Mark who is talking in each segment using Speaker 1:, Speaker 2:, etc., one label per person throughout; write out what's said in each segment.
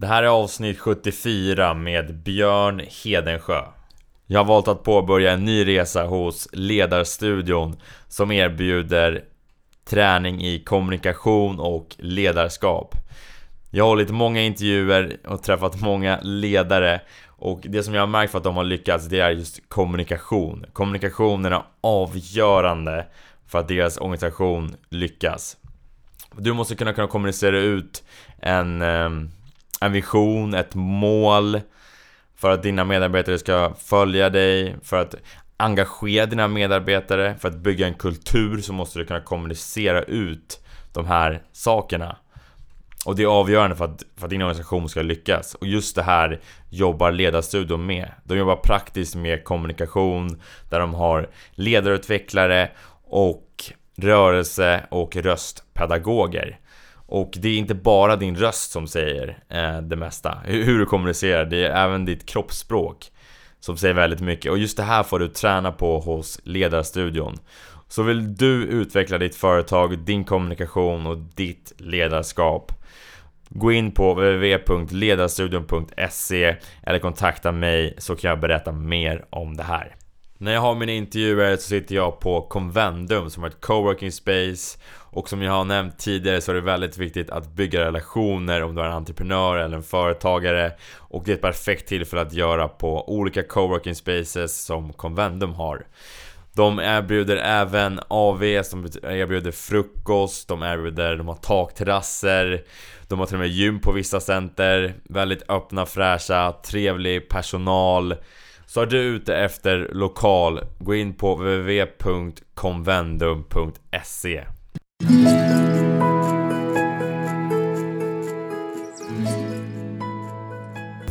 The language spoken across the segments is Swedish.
Speaker 1: Det här är avsnitt 74 med Björn Hedensjö. Jag har valt att påbörja en ny resa hos Ledarstudion som erbjuder träning i kommunikation och ledarskap. Jag har hållit många intervjuer och träffat många ledare och det som jag har märkt för att de har lyckats det är just kommunikation. Kommunikationen är avgörande för att deras organisation lyckas. Du måste kunna, kunna kommunicera ut en, ehm, en vision, ett mål för att dina medarbetare ska följa dig, för att engagera dina medarbetare, för att bygga en kultur så måste du kunna kommunicera ut de här sakerna. Och det är avgörande för att, för att din organisation ska lyckas. Och just det här jobbar Ledarstudion med. De jobbar praktiskt med kommunikation, där de har ledarutvecklare och rörelse och röstpedagoger. Och det är inte bara din röst som säger eh, det mesta, hur du kommunicerar, det är även ditt kroppsspråk som säger väldigt mycket. Och just det här får du träna på hos Ledarstudion. Så vill du utveckla ditt företag, din kommunikation och ditt ledarskap Gå in på www.ledarstudion.se eller kontakta mig så kan jag berätta mer om det här. När jag har mina intervjuer så sitter jag på Convendum som är ett coworking space. Och som jag har nämnt tidigare så är det väldigt viktigt att bygga relationer om du är en entreprenör eller en företagare. Och det är ett perfekt tillfälle att göra på olika coworking spaces som Convendum har. De erbjuder även AVs, de erbjuder frukost, de erbjuder, de har takterrasser De har till och med gym på vissa center. Väldigt öppna, fräscha, trevlig personal. Så är du ute efter lokal, gå in på www.convendum.se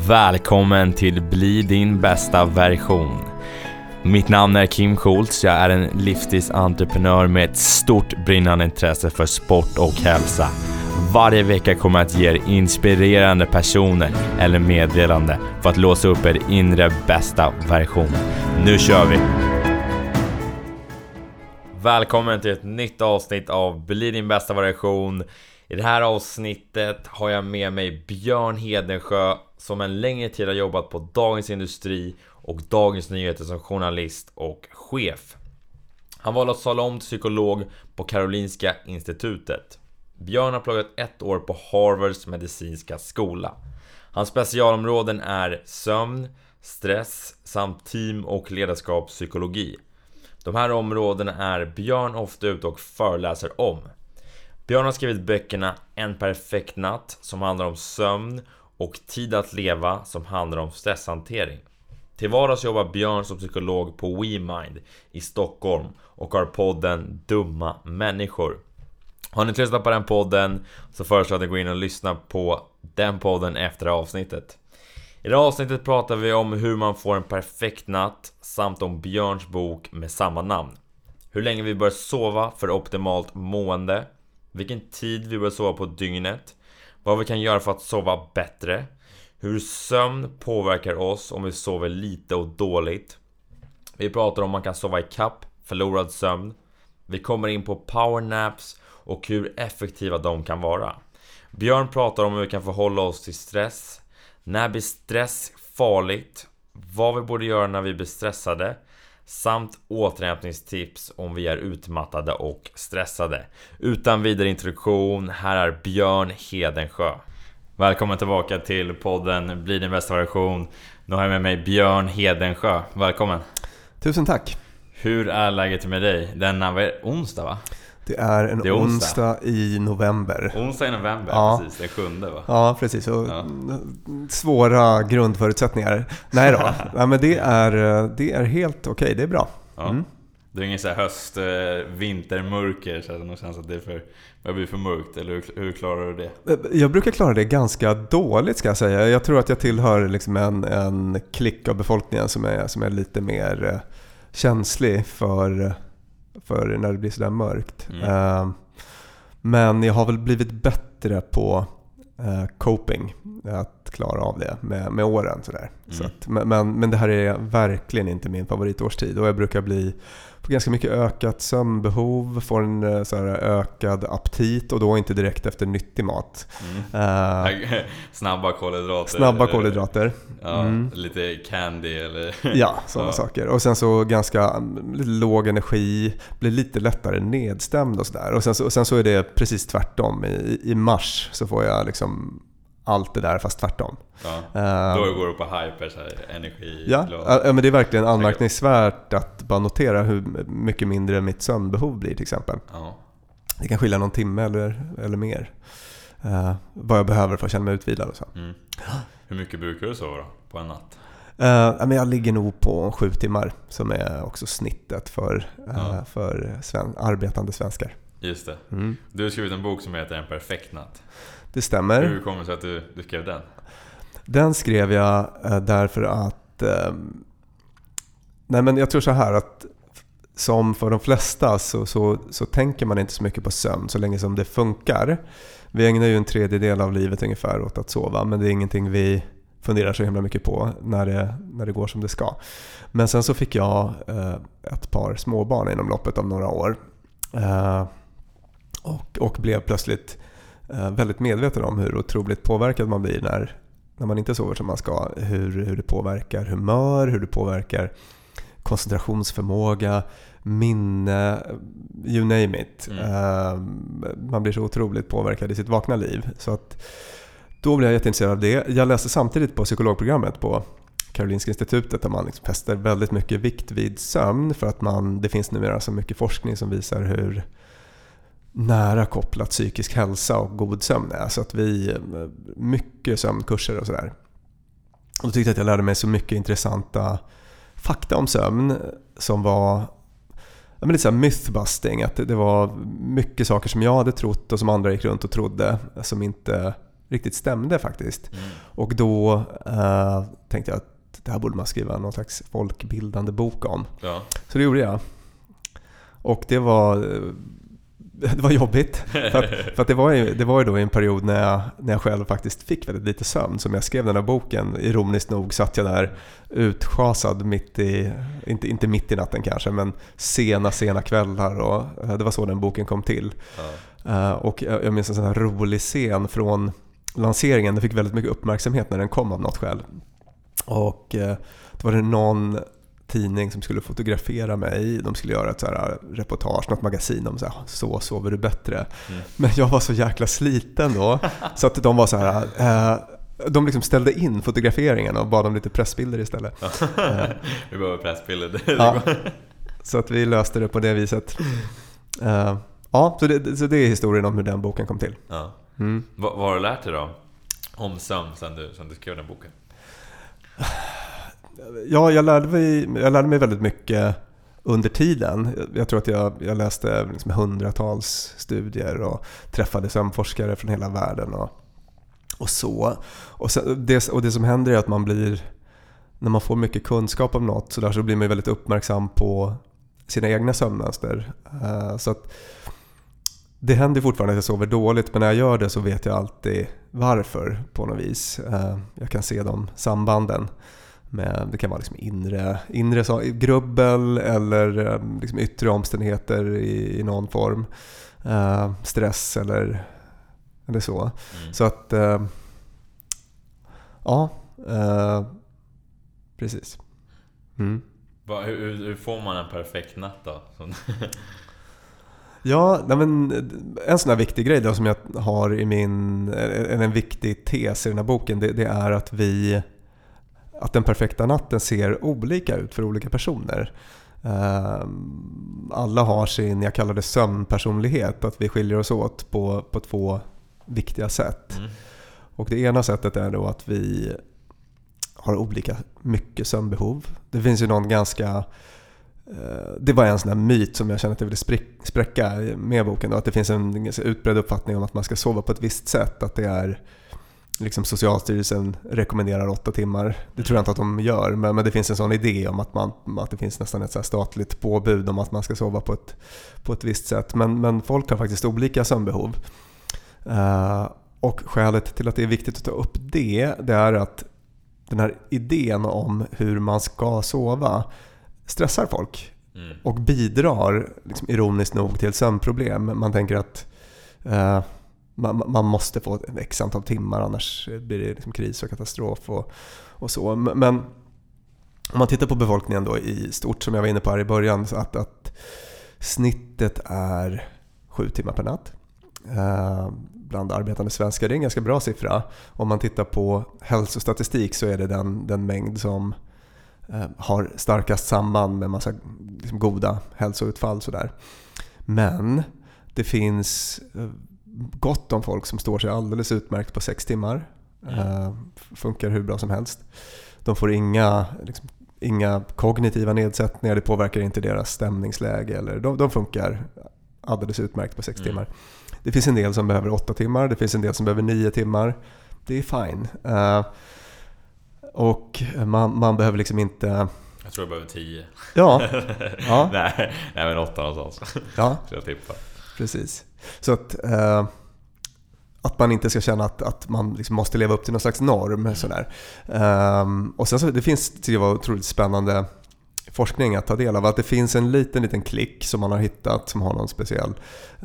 Speaker 1: Välkommen till Bli din bästa version mitt namn är Kim Schultz, jag är en livsstilsentreprenör med ett stort brinnande intresse för sport och hälsa. Varje vecka kommer jag att ge er inspirerande personer eller meddelande för att låsa upp er inre bästa version. Nu kör vi! Välkommen till ett nytt avsnitt av Bli din bästa version. I det här avsnittet har jag med mig Björn Hedensjö som en längre tid har jobbat på Dagens Industri och Dagens Nyheter som journalist och chef. Han valde att sadla om till psykolog på Karolinska Institutet. Björn har pluggat ett år på Harvards medicinska skola. Hans specialområden är sömn, stress samt team och ledarskapspsykologi. De här områdena är Björn ofta ute och föreläser om. Björn har skrivit böckerna En perfekt natt som handlar om sömn och Tid att leva som handlar om stresshantering. Till vardags jobbar Björn som psykolog på WeMind i Stockholm och har podden Dumma Människor. Har ni inte lyssnat på den podden så föreslår jag att ni går in och lyssnar på den podden efter det här avsnittet. I det här avsnittet pratar vi om hur man får en perfekt natt samt om Björns bok med samma namn. Hur länge vi bör sova för optimalt mående, vilken tid vi bör sova på dygnet, vad vi kan göra för att sova bättre, hur sömn påverkar oss om vi sover lite och dåligt. Vi pratar om man kan sova i kapp förlorad sömn. Vi kommer in på powernaps och hur effektiva de kan vara. Björn pratar om hur vi kan förhålla oss till stress. När blir stress farligt? Vad vi borde göra när vi blir stressade? Samt återhämtningstips om vi är utmattade och stressade. Utan vidare introduktion, här är Björn Hedensjö. Välkommen tillbaka till podden Bli din bästa version. Nu har jag med mig Björn Hedensjö. Välkommen!
Speaker 2: Tusen tack!
Speaker 1: Hur är läget med dig? Denna onsdag va?
Speaker 2: Det är en det är onsdag. onsdag. i november.
Speaker 1: Onsdag i november, ja. precis. Den sjunde va?
Speaker 2: Ja, precis. Och ja. Svåra grundförutsättningar. Nej då, Nej, men det är, det är helt okej. Okay. Det är bra. Ja. Mm.
Speaker 1: Det är ingen så här höst, eh, vintermörker så att det känns att det är för, börjar bli för mörkt, eller hur, hur, klarar du det?
Speaker 2: Eh, jag brukar klara det ganska dåligt ska jag säga. Jag tror att jag tillhör liksom en, en klick av befolkningen som är, som är lite mer eh, känslig för, för när det blir sådär mörkt. Mm. Men jag har väl blivit bättre på coping att klara av det med, med åren. Sådär.
Speaker 1: Mm.
Speaker 2: Så att, men, men, men det här är verkligen inte min favoritårstid och jag brukar bli får ganska mycket ökat sömnbehov, får en eh, så här, ökad aptit och då inte direkt efter nyttig mat.
Speaker 1: Mm.
Speaker 2: Eh,
Speaker 1: Snabba kolhydrater.
Speaker 2: snabba kolhydrater.
Speaker 1: Ja,
Speaker 2: Mm.
Speaker 1: lite candy eller...
Speaker 2: Ja, sådana
Speaker 1: Ja.
Speaker 2: saker. Och sen så ganska mm, lite låg energi, blir lite lättare nedstämd och sådär. Och sen så, och sen så är det precis tvärtom. I, I mars så får jag liksom allt det där fast tvärtom.
Speaker 1: Ja.
Speaker 2: Eh,
Speaker 1: Då går du på hyper, så här, energi,
Speaker 2: Ja, ja, men det är verkligen anmärkningsvärt att bara notera hur mycket mindre mitt sömnbehov blir till exempel.
Speaker 1: Ja.
Speaker 2: Det kan skilja någon timme eller, eller mer. Eh, vad jag behöver för att känna mig utvilad och så.
Speaker 1: Mm. Hur mycket brukar du sova då, på en natt?
Speaker 2: Men jag ligger nog på sju timmar som är också snittet för,
Speaker 1: Ja.
Speaker 2: för sven- arbetande svenskar.
Speaker 1: Just det.
Speaker 2: Mm.
Speaker 1: Du har skrivit en bok som heter En perfekt natt.
Speaker 2: Det stämmer.
Speaker 1: Hur kommer det sig att du, du skrev den?
Speaker 2: Den skrev jag eh, därför att... Eh, nej men jag tror så här att som för de flesta så, så, så tänker man inte så mycket på sömn så länge som det funkar. Vi ägnar ju en tredjedel av livet ungefär åt att sova men det är ingenting vi funderar så himla mycket på när det, när det går som det ska. Men sen så fick jag eh, ett par småbarn inom loppet av några år. Eh, och, och blev plötsligt väldigt medveten om hur otroligt påverkad man blir när, när man inte sover som man ska. Hur, hur det påverkar humör, hur det påverkar koncentrationsförmåga, minne, you name it.
Speaker 1: Mm.
Speaker 2: Eh, man blir så otroligt påverkad i sitt vakna liv. Så att då blev jag jätteintresserad av det. Jag läste samtidigt på psykologprogrammet på Karolinska institutet där man liksom fäster väldigt mycket vikt vid sömn för att man, det finns numera så mycket forskning som visar hur nära kopplat psykisk hälsa och god sömn är. Så att vi, mycket sömnkurser och sådär. Och då tyckte jag att jag lärde mig så mycket intressanta fakta om sömn som var men lite så mythbusting. Att det, var mycket saker som jag hade trott och som andra gick runt och trodde som inte riktigt stämde faktiskt.
Speaker 1: Mm.
Speaker 2: Och då eh, tänkte jag att det här borde man skriva någon slags folkbildande bok om.
Speaker 1: Ja.
Speaker 2: Så det gjorde jag. Och det var, det var jobbigt. För att, för att det, var ju, det var ju då en period när jag, när jag själv faktiskt fick väldigt lite sömn. Som jag skrev den här boken. Ironiskt nog satt jag där utschasad mitt i, inte, inte mitt i natten kanske, men sena, sena kvällar. Och eh, det var så den boken kom till.
Speaker 1: Ja.
Speaker 2: Eh, Och jag jag minns en sån här rolig scen från lanseringen. Den fick väldigt mycket uppmärksamhet när den kom av något skäl. Och eh, då var det någon tidning som skulle fotografera mig. De skulle göra ett så här reportage, något magasin om så, här, så sover du bättre.
Speaker 1: Mm.
Speaker 2: Men jag var så jäkla sliten då så att de var så här eh, de liksom ställde in fotograferingen och bad om lite pressbilder istället. Eh,
Speaker 1: Vi behöver pressbilder.
Speaker 2: Ja. Så att vi löste det på det viset. Eh, ja, så det, så det är historien om hur den boken kom till.
Speaker 1: Ja.
Speaker 2: Mm.
Speaker 1: Vad, vad har du lärt dig då? Om sömn sen du, sen du skrev den boken?
Speaker 2: Ja, jag lärde, mig, jag lärde mig väldigt mycket under tiden. Jag tror att jag, jag läste liksom hundratals studier och träffade sömnforskare från hela världen och, och så. Och, sen, det, och det som händer är att man blir, när man får mycket kunskap om något så, där så blir man väldigt uppmärksam på sina egna sömnmönster. Eh, så att det händer fortfarande att jag sover dåligt men när jag gör det så vet jag alltid varför på något vis. Eh, jag kan se de sambanden. Med, det kan vara liksom inre, inre sa- grubbel eller eh, liksom yttre omständigheter i, i någon form. Eh, stress eller, eller så.
Speaker 1: Mm.
Speaker 2: Så att... Eh, ja, eh, precis. Mm.
Speaker 1: Vad- hur, hur- får man en perfekt natt då?
Speaker 2: Ja, nej men en sån här viktig grej då som jag har i min, en, en viktig tes i den här boken, det, det är att vi, att den perfekta natten ser olika ut för olika personer. Ehm, Alla har sin, jag kallar det sömnpersonlighet, att vi skiljer oss åt på, på två viktiga sätt.
Speaker 1: Mm.
Speaker 2: Och det ena sättet är då att vi har olika mycket sömnbehov. Det finns ju någon ganska eh, det var en sån här myt som jag känner att jag ville spräck- spräcka med boken. Då, att det finns en utbredd uppfattning om att man ska sova på ett visst sätt. Att det är liksom Socialstyrelsen rekommenderar åtta timmar. Det tror jag inte att de gör, men, men det finns en sån idé om att, man, att det finns nästan ett så statligt påbud om att man ska sova på ett, på ett visst sätt. Men, men folk har faktiskt olika sömnbehov. Eh, Och skälet till att det är viktigt att ta upp det, det är att den här idén om hur man ska sova stressar folk.
Speaker 1: Mm.
Speaker 2: Och bidrar, liksom, ironiskt nog, till sömnproblem. Man tänker att eh, man, man måste få ett x antal timmar annars blir det liksom kris och katastrof och, och så. Men om man tittar på befolkningen då i stort som jag var inne på här i början så att, att snittet är sju timmar per natt. Eh, bland arbetande svenskar. Det är en ganska bra siffra. Om man tittar på hälsostatistik så är det den, den mängd som eh, har starkast samband med massa liksom, goda hälsoutfall. Sådär. Men det finns eh, gott om folk som står sig alldeles utmärkt på sex timmar. Eh, funkar hur bra som helst. De får inga, liksom, inga kognitiva nedsättningar, det påverkar inte deras stämningsläge. Eller, de, de funkar alldeles utmärkt på sex
Speaker 1: Mm.
Speaker 2: timmar. Det finns en del som behöver åtta timmar, det finns en del som behöver nio timmar. Det är fine. Eh, och man, man behöver liksom inte...
Speaker 1: Jag tror jag behöver 10.
Speaker 2: Ja, ja,
Speaker 1: nej, nej men 8 någonstans.
Speaker 2: ja
Speaker 1: jag tippa.
Speaker 2: precis. Så att, eh, att man inte ska känna att, att man liksom måste leva upp till någon slags norm. Sådär. Ehm, och sen så, det finns, jag var otroligt spännande forskning att ta del av. Att det finns en liten, liten klick som man har hittat som har någon speciell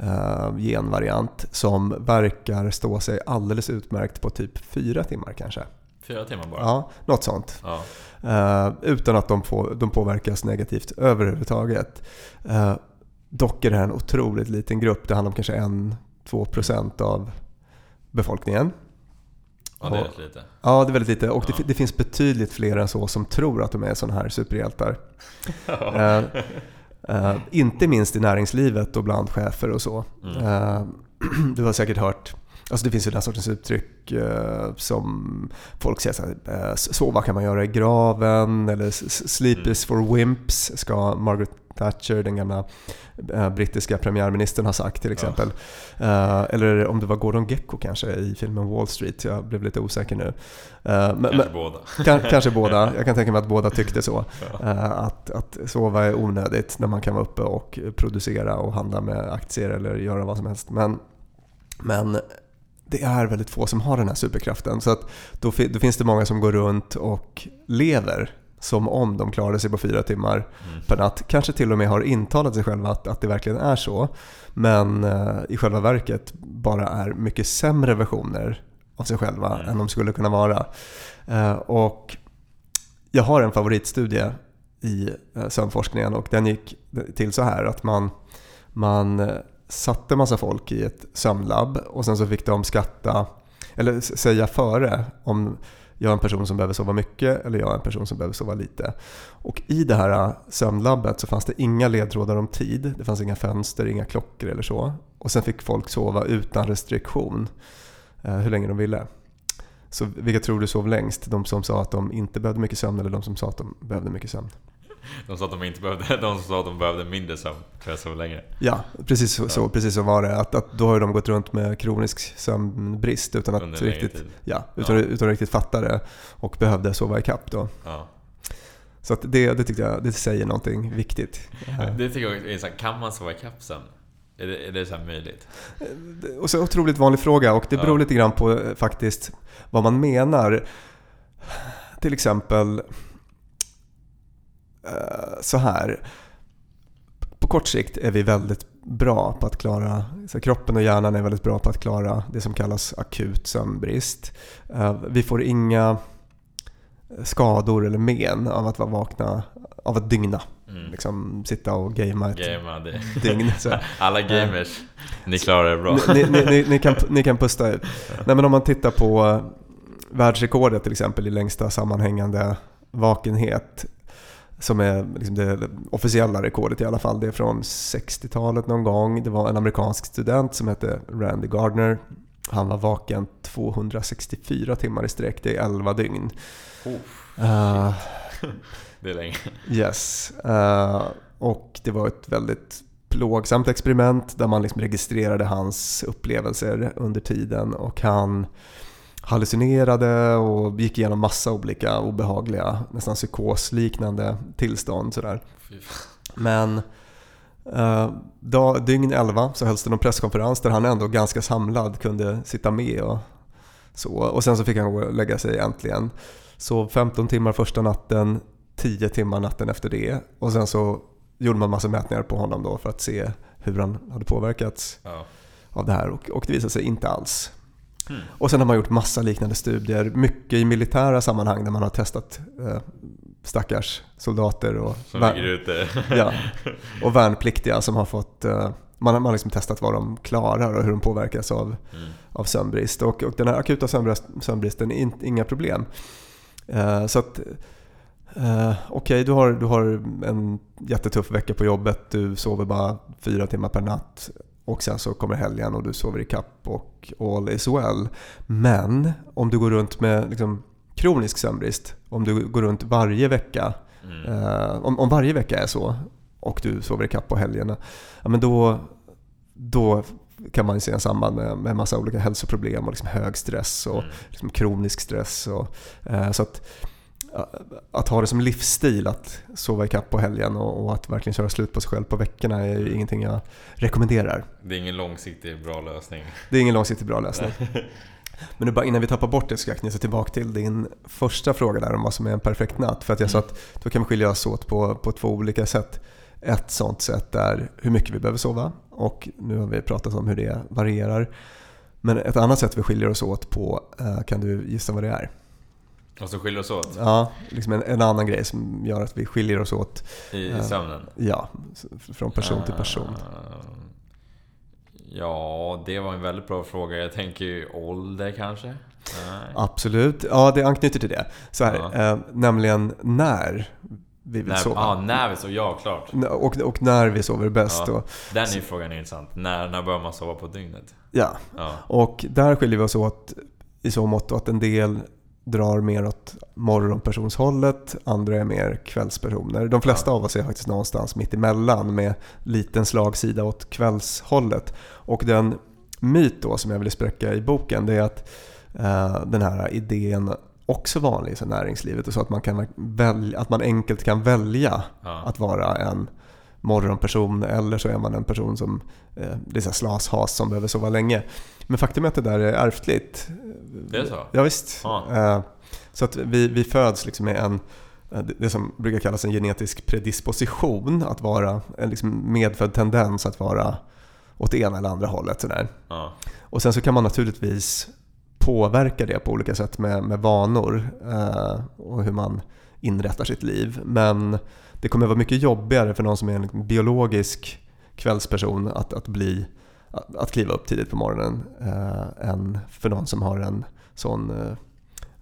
Speaker 2: eh, genvariant som verkar stå sig alldeles utmärkt på typ fyra timmar kanske.
Speaker 1: Fyra timmar bara?
Speaker 2: Ja, något sånt.
Speaker 1: Ja.
Speaker 2: Eh, utan att de, får, de påverkas negativt överhuvudtaget. Eh, dock är det här en otroligt liten grupp. Det handlar om kanske 1-2% av befolkningen.
Speaker 1: ja, det är rätt lite.
Speaker 2: Ja, det är väldigt lite. Och
Speaker 1: Ja.
Speaker 2: det, det finns betydligt fler än så som tror att de är sådana här superhjältar. Eh, eh, inte minst i näringslivet och bland chefer och så.
Speaker 1: Mm.
Speaker 2: Eh, du har säkert hört Alltså det finns ju den sortens uttryck eh, som folk säger så här, eh, sova kan man göra i graven eller sleep
Speaker 1: Mm.
Speaker 2: is for wimps ska Margaret Thatcher, den gamla eh, brittiska premiärministern, ha sagt till exempel. Eh, eller om det var Gordon Gekko kanske i filmen Wall Street, jag blev lite osäker nu. Eh, men,
Speaker 1: Kanske
Speaker 2: men,
Speaker 1: båda.
Speaker 2: kan, kanske båda, jag kan tänka mig att båda tyckte så.
Speaker 1: Ja.
Speaker 2: Att, att sova är onödigt när man kan vara uppe och producera och handla med aktier eller göra vad som helst. Men, men det är väldigt få som har den här superkraften. Så att då, då finns det många som går runt och lever som om de klarade sig på fyra timmar
Speaker 1: Mm.
Speaker 2: per natt. Kanske till och med har intalat sig själva att, att det verkligen är så. Men eh, i själva verket bara är mycket sämre versioner av sig själva
Speaker 1: Mm.
Speaker 2: än de skulle kunna vara. Eh, och jag har en favoritstudie i eh, sömnforskningen och den gick till så här att man, man eh, satte massa folk i ett sömnlabb och sen så fick de skatta, eller säga före om jag är en person som behöver sova mycket eller jag är en person som behöver sova lite. Och i det här äh, sömnlabbet så fanns det inga ledtrådar om tid, det fanns inga fönster, inga klockor eller så. Och sen fick folk sova utan restriktion äh, hur länge de ville. Så vilka tror du sov längst? De som sa att de inte behövde mycket sömn eller de som sa att de behövde mycket sömn?
Speaker 1: De sa att de inte behövde, de sa att de behövde mindre sömn. Tror jag sov längre.
Speaker 2: Ja, precis så, så, precis så var det. Att, att då har de gått runt med kronisk sömnbrist utan att,
Speaker 1: Under
Speaker 2: riktigt,
Speaker 1: tid.
Speaker 2: ja, utan,
Speaker 1: Ja.
Speaker 2: utan att riktigt fatta det och behövde sova ikapp då.
Speaker 1: Ja.
Speaker 2: Så att det, det tyckte jag det säger någonting viktigt.
Speaker 1: Det tycker jag är så här, kan man sova ikapp sömn? Är det, är det så här möjligt?
Speaker 2: Och så otroligt vanlig fråga och det beror
Speaker 1: Ja.
Speaker 2: lite grann på eh, faktiskt vad man menar. Till exempel så här. På kort sikt är vi väldigt bra på att klara, så kroppen och hjärnan är väldigt bra på att klara det som kallas akut sömnbrist. Eh, Vi får inga skador eller men av att vara vakna, av att dygna.
Speaker 1: Mm.
Speaker 2: Liksom sitta och gamea ett
Speaker 1: Gamea, det.
Speaker 2: dygn. Så.
Speaker 1: Alla gamers, ni klarar det bra.
Speaker 2: Ni, ni, ni, ni, kan, ni kan pusta ut. Nej, men om man tittar på eh, världsrekordet till exempel i längsta sammanhängande vakenhet som är liksom det officiella rekordet i alla fall. Det är från 60-talet någon gång. Det var en amerikansk student som hette Randy Gardner. Han var vaken 264 timmar i sträck. Det är 11 dygn.
Speaker 1: Oh,
Speaker 2: Eh,
Speaker 1: det är länge.
Speaker 2: Yes. Eh, och det var ett väldigt plågsamt experiment där man liksom registrerade hans upplevelser under tiden och han hallucinerade och gick igenom massa olika obehagliga, nästan psykosliknande tillstånd. Sådär. Men Uh, dag, dygn 11 så hölls det någon presskonferens där han ändå ganska samlad kunde sitta med och så. Och sen så fick han gå och lägga sig äntligen. Sov 15 timmar första natten, 10 timmar natten efter det. Och sen så gjorde man massa mätningar på honom då för att se hur han hade påverkats ja. av det här. Och, och det visade sig inte alls. Mm. Och sen har man gjort massa liknande studier, mycket i militära sammanhang där man har testat eh, stackars soldater och,
Speaker 1: ute.
Speaker 2: ja, och värnpliktiga som har fått eh, man har man liksom testat vad de klarar och hur de påverkas av, mm. av sömnbrist. Och, och den här akuta sömnbristen är in, inga problem. Uh, så att, uh, Okej, okay, du, har, du har en jättetuff vecka på jobbet. Du sover bara fyra timmar per natt. Och sen så kommer helgen och du sover i kapp och all is well. Men om du går runt med liksom, kronisk sömnbrist, om du går runt varje vecka, mm. uh, om, om varje vecka är så och du sover i kapp på helgerna, ja, men då, då kan man se en samband med, med massa olika hälsoproblem och liksom hög stress och mm. liksom kronisk stress. Och, eh, så att, att ha det som livsstil att sova i kapp på helgen och, och, att verkligen köra slut på sig själv på veckorna är ju ingenting jag rekommenderar.
Speaker 1: Det är ingen långsiktig bra lösning.
Speaker 2: Det är ingen långsiktigt bra lösning. Men nu bara innan vi tappar bort det så ska jag knyta tillbaka till din första fråga där om vad som är en perfekt natt. För att jag mm. sa att då kan vi skilja oss åt på, på två olika sätt. Ett sånt sätt är hur mycket vi behöver sova och nu har vi pratat om hur det varierar. Men ett annat sätt vi skiljer oss åt på, eh, kan du gissa vad det är?
Speaker 1: Vad som skiljer oss åt?
Speaker 2: Ja, liksom en, en, annan grej som gör att vi skiljer oss åt.
Speaker 1: I, eh, sömnen?
Speaker 2: Ja, från person till person.
Speaker 1: Ja, det var en väldigt bra fråga. Jag tänker ju ålder kanske?
Speaker 2: Nej. Absolut, ja det anknyter till det. Så här, ja. eh, nämligen när vi vill
Speaker 1: när,
Speaker 2: sova.
Speaker 1: Ja, när vi sover. Ja, klart.
Speaker 2: Och, och när vi sover bäst. Ja,
Speaker 1: den är frågan intressant. När, när börjar man sova på dygnet?
Speaker 2: Ja. ja. och där skiljer vi oss åt i så mått att en del drar mer åt morgonpersonshållet, andra är mer kvällspersoner. De flesta av oss är faktiskt någonstans mitt emellan med liten slagsida åt kvällshållet. Och den myt då som jag vill spräcka i boken det är att eh, den här idén också vanlig i näringslivet och så att man, kan välja, att man enkelt kan välja ja. att vara en morgonperson eller så är man en person som eh, det är så slashas som behöver sova länge. Men faktum är att det där är ärftligt.
Speaker 1: Det är så?
Speaker 2: Ja, visst. Ja. Eh, så att vi, vi föds liksom med en eh, det som brukar kallas en genetisk predisposition, att vara en liksom medfödd tendens att vara åt ena eller andra hållet. Sådär. Ja. Och sen så kan man naturligtvis påverka det på olika sätt med, med vanor eh, och hur man inrättar sitt liv. Men det kommer vara mycket jobbigare för någon som är en biologisk kvällsperson att, att, bli, att, att kliva upp tidigt på morgonen eh, än för någon som har en sån eh,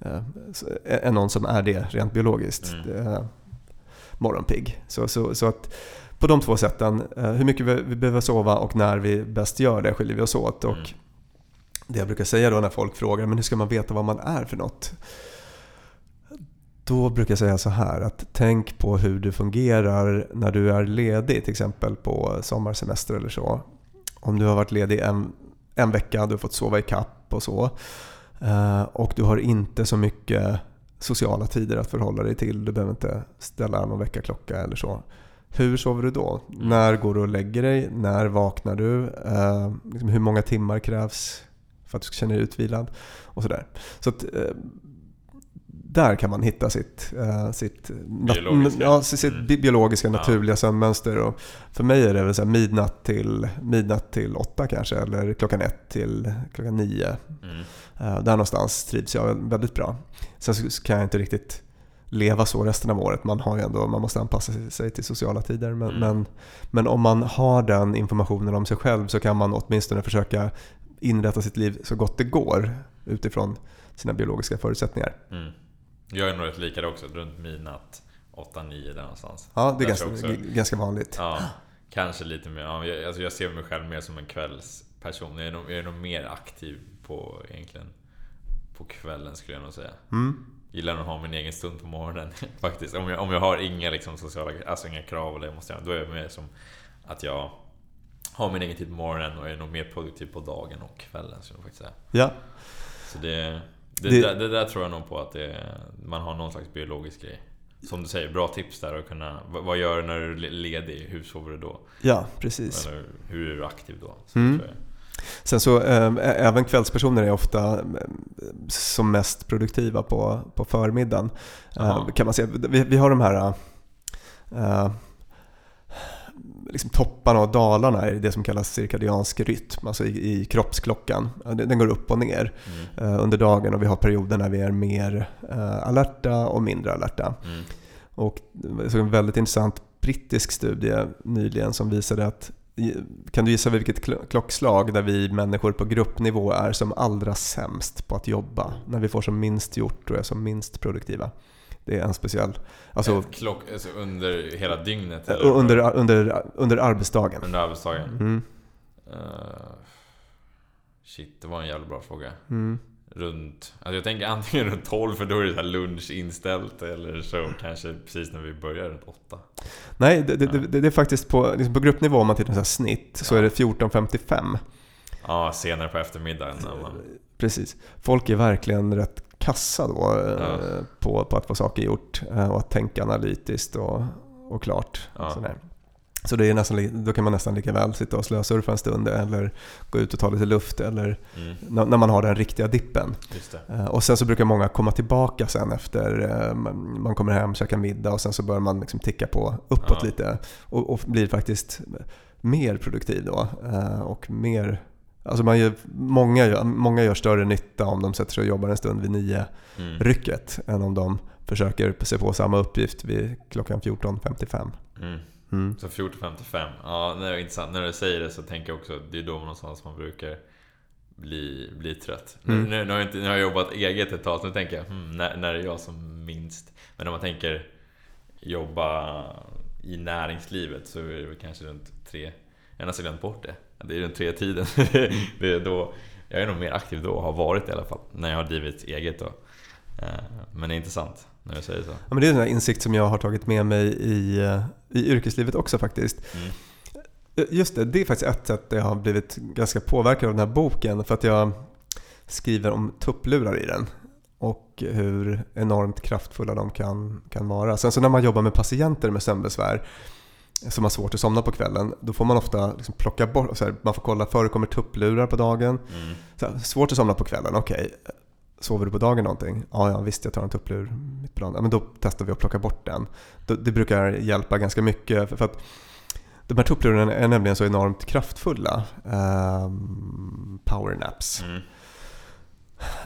Speaker 2: eh än någon som är det rent biologiskt. Mm. Eh, morgonpigg. Så, så, så att på de två sätten, eh, hur mycket vi behöver sova och när vi bäst gör det skiljer vi oss åt. Och mm det jag brukar säga då när folk frågar men hur ska man veta vad man är för något? Då brukar jag säga så här att tänk på hur du fungerar när du är ledig, till exempel på sommarsemester eller så. Om du har varit ledig en, en vecka, du har fått sova i kapp och så. Eh, och du har inte så mycket sociala tider att förhålla dig till. Du behöver inte ställa någon väckarklocka eller så. Hur sover du då? Mm. När går du och lägger dig? När vaknar du? Eh, liksom hur många timmar krävs för att du ska känna dig utvilad. Och sådär. Så att, eh, där kan man hitta sitt, uh, sitt,
Speaker 1: biologiska,
Speaker 2: ja, sitt mm. biologiska naturliga ja. sömnmönster. Och för mig är det väl så midnatt, till, midnatt till åtta kanske, eller klockan ett till klockan nio. Mm. Uh, där någonstans trivs jag väldigt bra. Sen så kan jag inte riktigt leva så resten av året. Man, har ändå, man måste anpassa sig till sociala tider. Men, mm. men, men, om man har den informationen om sig själv så kan man åtminstone försöka inrätta sitt liv så gott det går utifrån sina biologiska förutsättningar. Mm.
Speaker 1: Jag är nog rätt lika också, runt midnatt, 8-9 där någonstans.
Speaker 2: Ja, det är ganska, också, ganska vanligt.
Speaker 1: Ja, kanske lite mer. Ja, jag, alltså jag ser mig själv mer som en kvällsperson. Jag är nog, jag är nog mer aktiv på, egentligen, på kvällen skulle jag nog säga. Mm. Gillar att ha min egen stund på morgonen faktiskt. Om jag, om jag har inga liksom, sociala, alltså inga krav eller jag måste göra, då är jag mer som att jag har min egen tid på morgonen och är nog mer produktiv på dagen och kvällen skulle jag faktiskt säga.
Speaker 2: Ja.
Speaker 1: Så det, det, det, där, det där tror jag nog på att det, man har någon slags biologisk grej. som du säger, bra tips där att kunna... vad- gör du när du är ledig? Hur sover du då?
Speaker 2: Ja, precis.
Speaker 1: Eller hur är du aktiv då? Så
Speaker 2: Mm. Sen så eh, även kvällspersoner är ofta eh, som mest produktiva på, på förmiddagen. Eh, kan man säga. Vi, vi har de här eh, liksom topparna och dalarna i det som kallas cirkadiansk rytm, alltså i, i kroppsklockan. Den går upp och ner
Speaker 1: Mm.
Speaker 2: eh, under dagen och vi har perioder när vi är mer eh, alerta och mindre alerta.
Speaker 1: Mm.
Speaker 2: Och såg en väldigt intressant brittisk studie nyligen som visade att kan du gissa vilket kl- klockslag där vi människor på gruppnivå är som allra sämst på att jobba? När vi får som minst gjort och är som minst produktiva. Det är en speciell, alltså
Speaker 1: Ett klock, alltså under hela dygnet?
Speaker 2: eh,
Speaker 1: eller?
Speaker 2: under, under, under arbetsdagen.
Speaker 1: Under arbetsdagen?
Speaker 2: Mm,
Speaker 1: Eh, shit, det var en jävla bra fråga.
Speaker 2: mm.
Speaker 1: Runt... Alltså jag tänker antingen runt 12 för då är det så här lunch inställt eller så kanske precis när vi börjar runt 8.
Speaker 2: Nej, det, det, det, det är faktiskt på, liksom på gruppnivå om man tittar på snitt så
Speaker 1: Ja.
Speaker 2: är det 14.55.
Speaker 1: Ja, senare på eftermiddagen när man...
Speaker 2: Precis. Folk är verkligen rätt kassa då eh,
Speaker 1: Ja.
Speaker 2: på, på att få saker gjort eh, och att tänka analytiskt och, och klart.
Speaker 1: Ja.
Speaker 2: Sådär. Så det är nästan, då kan man nästan lika väl sitta och slösurfa en stund eller gå ut och ta lite luft eller
Speaker 1: Mm,
Speaker 2: när när man har den riktiga dippen. Eh, Och sen så brukar många komma tillbaka sen efter eh, man kommer hem, käkar middag och sen så börjar man liksom ticka på uppåt
Speaker 1: Ja.
Speaker 2: lite och, och blir faktiskt mer produktiv då. eh, Och mer, alltså man gör, många, gör, många gör större nytta om de sätter sig och jobbar en stund vid nio
Speaker 1: Mm.
Speaker 2: rycket än om de försöker se på samma uppgift vid klockan 14.55.
Speaker 1: Mm.
Speaker 2: Mm.
Speaker 1: Så 14.55. Ja, det är intressant. När du säger det så tänker jag också det är då någonstans man brukar bli, bli trött.
Speaker 2: Mm.
Speaker 1: Nu, nu, har jag inte, nu har jag jobbat eget ett tag så nu tänker jag hmm, när, när är jag som minst? Men om man tänker jobba i näringslivet så är det kanske runt tre. Jag har nästan glömt bort det. Det är runt tre tiden. det är då, jag är nog mer aktiv då, har varit i alla fall, när jag har drivit eget då. Eh, Men det är intressant när du säger så.
Speaker 2: Ja, men det är en insikt som jag har tagit med mig i, eh, i yrkeslivet också faktiskt.
Speaker 1: Mm.
Speaker 2: Just det, det är faktiskt ett sätt där jag har blivit ganska påverkad av den här boken. För att jag skriver om tupplurar i den. Och hur enormt kraftfulla de kan, kan vara. Sen så när man jobbar med patienter med sömnbesvär som har svårt att somna på kvällen, då får man ofta liksom plocka bort, så här, man får kolla, förekommer tupplurar på dagen?
Speaker 1: Mm.
Speaker 2: Så här, svårt att somna på kvällen, okej. Sover du på dagen någonting? Ja, ja visst jag tar en tupplur mitt på dagen. Ja, men då testar vi att plocka bort den. Det brukar hjälpa ganska mycket. För för att de här tupplurarna är nämligen så enormt kraftfulla. Ehm, power naps.
Speaker 1: Mm.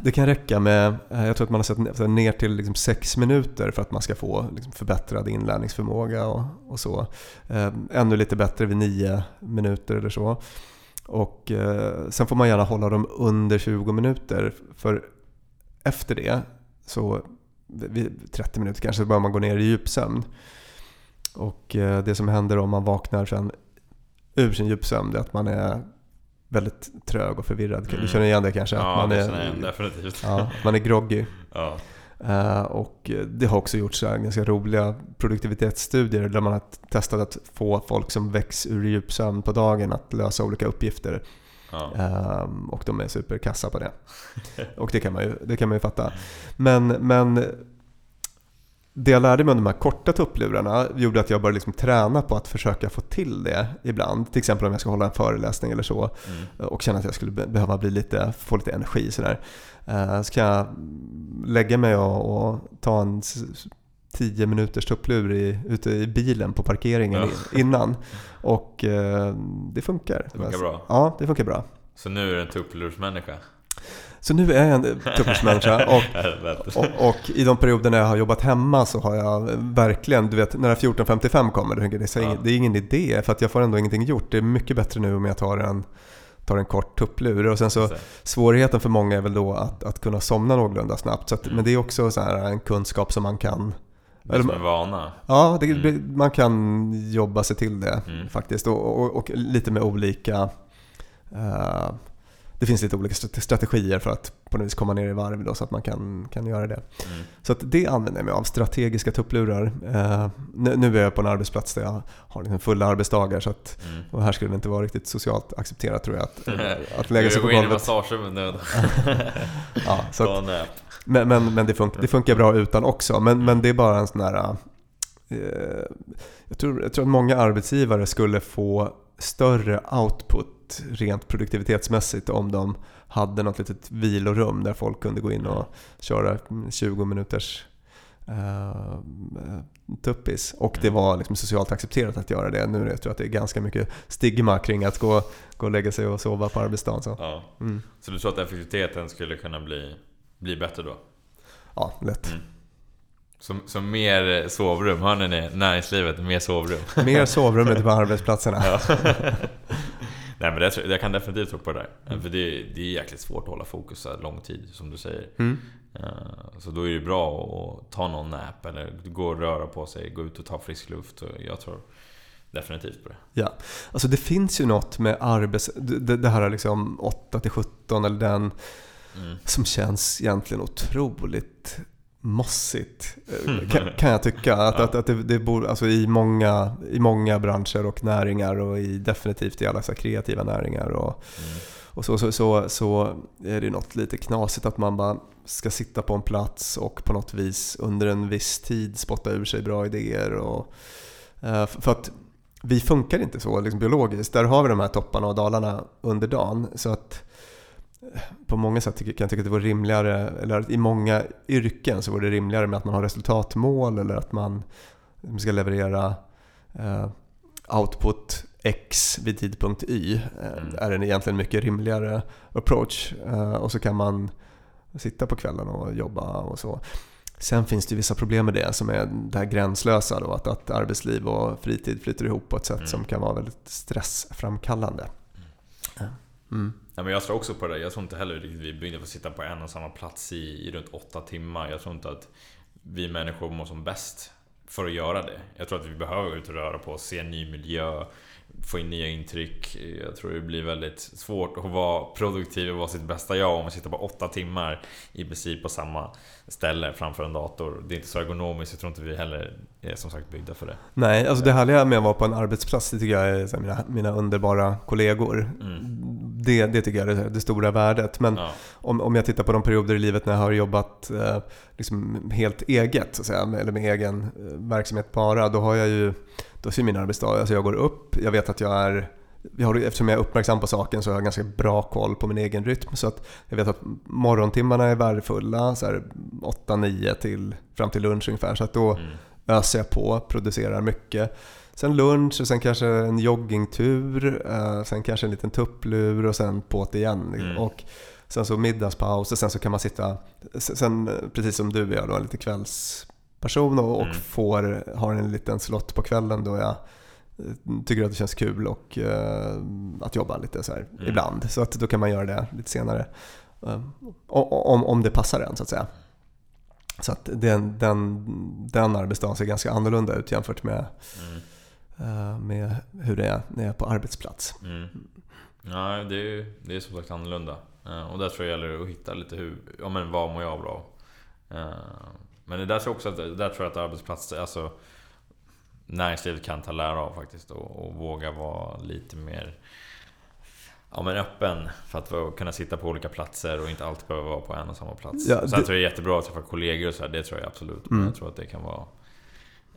Speaker 2: Det kan räcka med, eh, jag tror att man har sett ner till liksom sex minuter för att man ska få liksom förbättrad inlärningsförmåga och, och så. Eh, ännu lite bättre vid nio minuter eller så. Och eh, sen får man gärna hålla dem under 20 minuter för efter det så vid 30 minuter kanske så börjar man gå ner i djupsömn. Och eh, det som händer om man vaknar sen ur sin djupsömn är att man är väldigt trög och förvirrad. Du
Speaker 1: Mm.
Speaker 2: känner igen det kanske?
Speaker 1: Ja,
Speaker 2: man
Speaker 1: det
Speaker 2: är,
Speaker 1: känner jag definitivt.
Speaker 2: Ja, man är groggy.
Speaker 1: Ja.
Speaker 2: Eh, och det har också gjorts ganska roliga produktivitetsstudier där man har testat att få folk som väcks ur djupsömn på dagen att lösa olika uppgifter.
Speaker 1: Ja.
Speaker 2: Ehm, och de är superkassa på det. Och det kan man ju, det kan man ju fatta. Men, men det jag lärde mig om de här korta tupplurarna gjorde att jag började liksom träna på att försöka få till det ibland. Till exempel om jag ska hålla en föreläsning eller så
Speaker 1: Mm.
Speaker 2: och känna att jag skulle be- behöva bli lite, få lite energi sådär. Eh, Så kan jag lägga mig och, och ta en s- s- 10 minuters tupplur i, ute i bilen på parkeringen
Speaker 1: Ja.
Speaker 2: innan. Och eh, det funkar.
Speaker 1: Det funkar bra.
Speaker 2: Ja, det funkar bra.
Speaker 1: Så nu är du en tupplursmänniska?
Speaker 2: Så nu är jag en tupplurmänniska och, och, och i de perioder när jag har jobbat hemma så har jag verkligen, du vet när 14.55 kommer, då tänker jag, det, är
Speaker 1: Ja.
Speaker 2: ingen, det är ingen idé för att jag får ändå ingenting gjort. Det är mycket bättre nu om jag tar en, tar en kort tupplur. Och sen så svårigheten för många är väl då att, att kunna somna någorlunda snabbt. Så att,
Speaker 1: Mm.
Speaker 2: Men det är också så här en kunskap som man kan
Speaker 1: Det är som en vana.
Speaker 2: Ja, det,
Speaker 1: Mm.
Speaker 2: man kan jobba sig till det
Speaker 1: Mm.
Speaker 2: faktiskt. Och, och, och lite med olika... eh, det finns lite olika strate- strategier för att på något vis komma ner i varv då, så att man kan, kan göra det.
Speaker 1: Mm.
Speaker 2: Så att det använder jag mig av, strategiska tupplurar. Eh, nu, nu är jag på en arbetsplats där jag har liksom fulla arbetsdagar så att,
Speaker 1: Mm.
Speaker 2: och här skulle det inte vara riktigt socialt accepterat tror jag att, att lägga sig
Speaker 1: Du
Speaker 2: på
Speaker 1: går in i
Speaker 2: golvet.
Speaker 1: massagerummet nu.
Speaker 2: Ja, så att. Men, men, men det, funkar, det funkar bra utan också. Men, men det är bara en sån här... Eh, jag, tror, jag tror att många arbetsgivare skulle få större output rent produktivitetsmässigt om de hade något litet vilorum där folk kunde gå in och köra 20 minuters uh, tuppis. Och det mm. var liksom socialt accepterat att göra det. Nu jag tror jag att det är ganska mycket stigma kring att gå, gå och lägga sig och sova på arbetsdagen. Så,
Speaker 1: ja. mm. så du tror att effektiviteten skulle kunna bli, bli bättre då?
Speaker 2: Ja, lätt. Mm.
Speaker 1: Så, så mer sovrum, hör ni näringslivet, mer sovrum?
Speaker 2: Mer sovrum ute på arbetsplatserna. Ja.
Speaker 1: Nej men det, jag kan definitivt tro på det där. Mm. För det, det är jäkligt svårt att hålla fokus så lång tid, som du säger. Mm. Eh, så då är det bra att ta någon nap eller gå och röra på sig, gå ut och ta frisk luft. Jag tror definitivt på det.
Speaker 2: Ja, alltså det finns ju något med arbets... Det, det här liksom 8 till 17 eller den mm. som känns egentligen otroligt mossigt. Eh, kan, kan jag tycka. Att, att, att det, det bor, alltså i, många, i många branscher och näringar och i, definitivt i alla så kreativa näringar. Och, mm. och så, så, så, så är det något lite knasigt att man bara ska sitta på en plats och på något vis under en viss tid spotta ur sig bra idéer. Och, uh, för att vi funkar inte så liksom biologiskt. Där har vi de här topparna och dalarna under dagen. Så att på många sätt kan jag tycka att det vore rimligare, eller i många yrken så vore det rimligare med att man har resultatmål eller att man ska leverera eh, output X vid tidpunkt Y. Eh, mm. är en egentligen mycket rimligare approach. Eh, och så kan man sitta på kvällen och jobba och så. Sen finns det vissa problem med det som är det här gränslösa då, att, att arbetsliv och fritid flyter ihop på ett sätt mm. som kan vara väldigt stressframkallande.
Speaker 1: Mm. Ja, men jag tror också på det. Jag tror inte heller riktigt vi är byggda för att sitta på en och samma plats i, i runt åtta timmar. Jag tror inte att vi människor mår som bäst för att göra det. Jag tror att vi behöver gå ut och röra på oss, se en ny miljö, få in nya intryck. Jag tror det blir väldigt svårt att vara produktiv och vara sitt bästa jag om man sitter på åtta timmar i princip på samma ställe framför en dator. Det är inte så ergonomiskt, jag tror inte vi heller är som sagt byggda för det.
Speaker 2: Nej, alltså det härliga med att vara på en arbetsplats, det tycker jag är mina, mina underbara kollegor. Mm. Det, det tycker jag är det, det stora värdet. Men ja. om, om jag tittar på de perioder i livet när jag har jobbat eh, liksom helt eget, så att säga, eller med egen eh, verksamhet bara, då har jag ju då ser min arbetsdag, alltså jag går upp, jag vet att jag är jag har, eftersom jag är uppmärksam på saken så har jag ganska bra koll på min egen rytm. Så att jag vet att morgontimmarna är värdefulla, 8-9 till, fram till lunch ungefär. Så att då mm. Öser jag på, producerar mycket. Sen lunch och sen kanske en joggingtur, eh, sen kanske en liten tupplur och sen på't igen. Mm. Och sen så middagspaus och sen så kan man sitta, sen precis som du gör då, lite kvälls person och, och mm. får, har en liten slott på kvällen då jag eh, tycker att det känns kul och uh, att jobba lite så här mm. ibland. Så att då kan man göra det lite senare. Uh, om, om det passar en så att säga. Så att den, den, den arbetsdagen ser ganska annorlunda ut jämfört med, mm. uh, med hur det är när jag är på arbetsplats.
Speaker 1: Mm. Ja, det är, det är som sagt annorlunda. och där tror jag det gäller att hitta lite hur, ja men vad mår jag bra men det där tror jag också att, där tror jag att arbetsplatser, alltså Näringslivet kan ta lära av faktiskt och, och våga vara lite mer Ja men öppen för att kunna sitta på olika platser och inte alltid behöva vara på en och samma plats. Ja, Sen det... tror jag det är jättebra att träffa kollegor och så här, det tror jag absolut. Mm. Men jag tror att det kan vara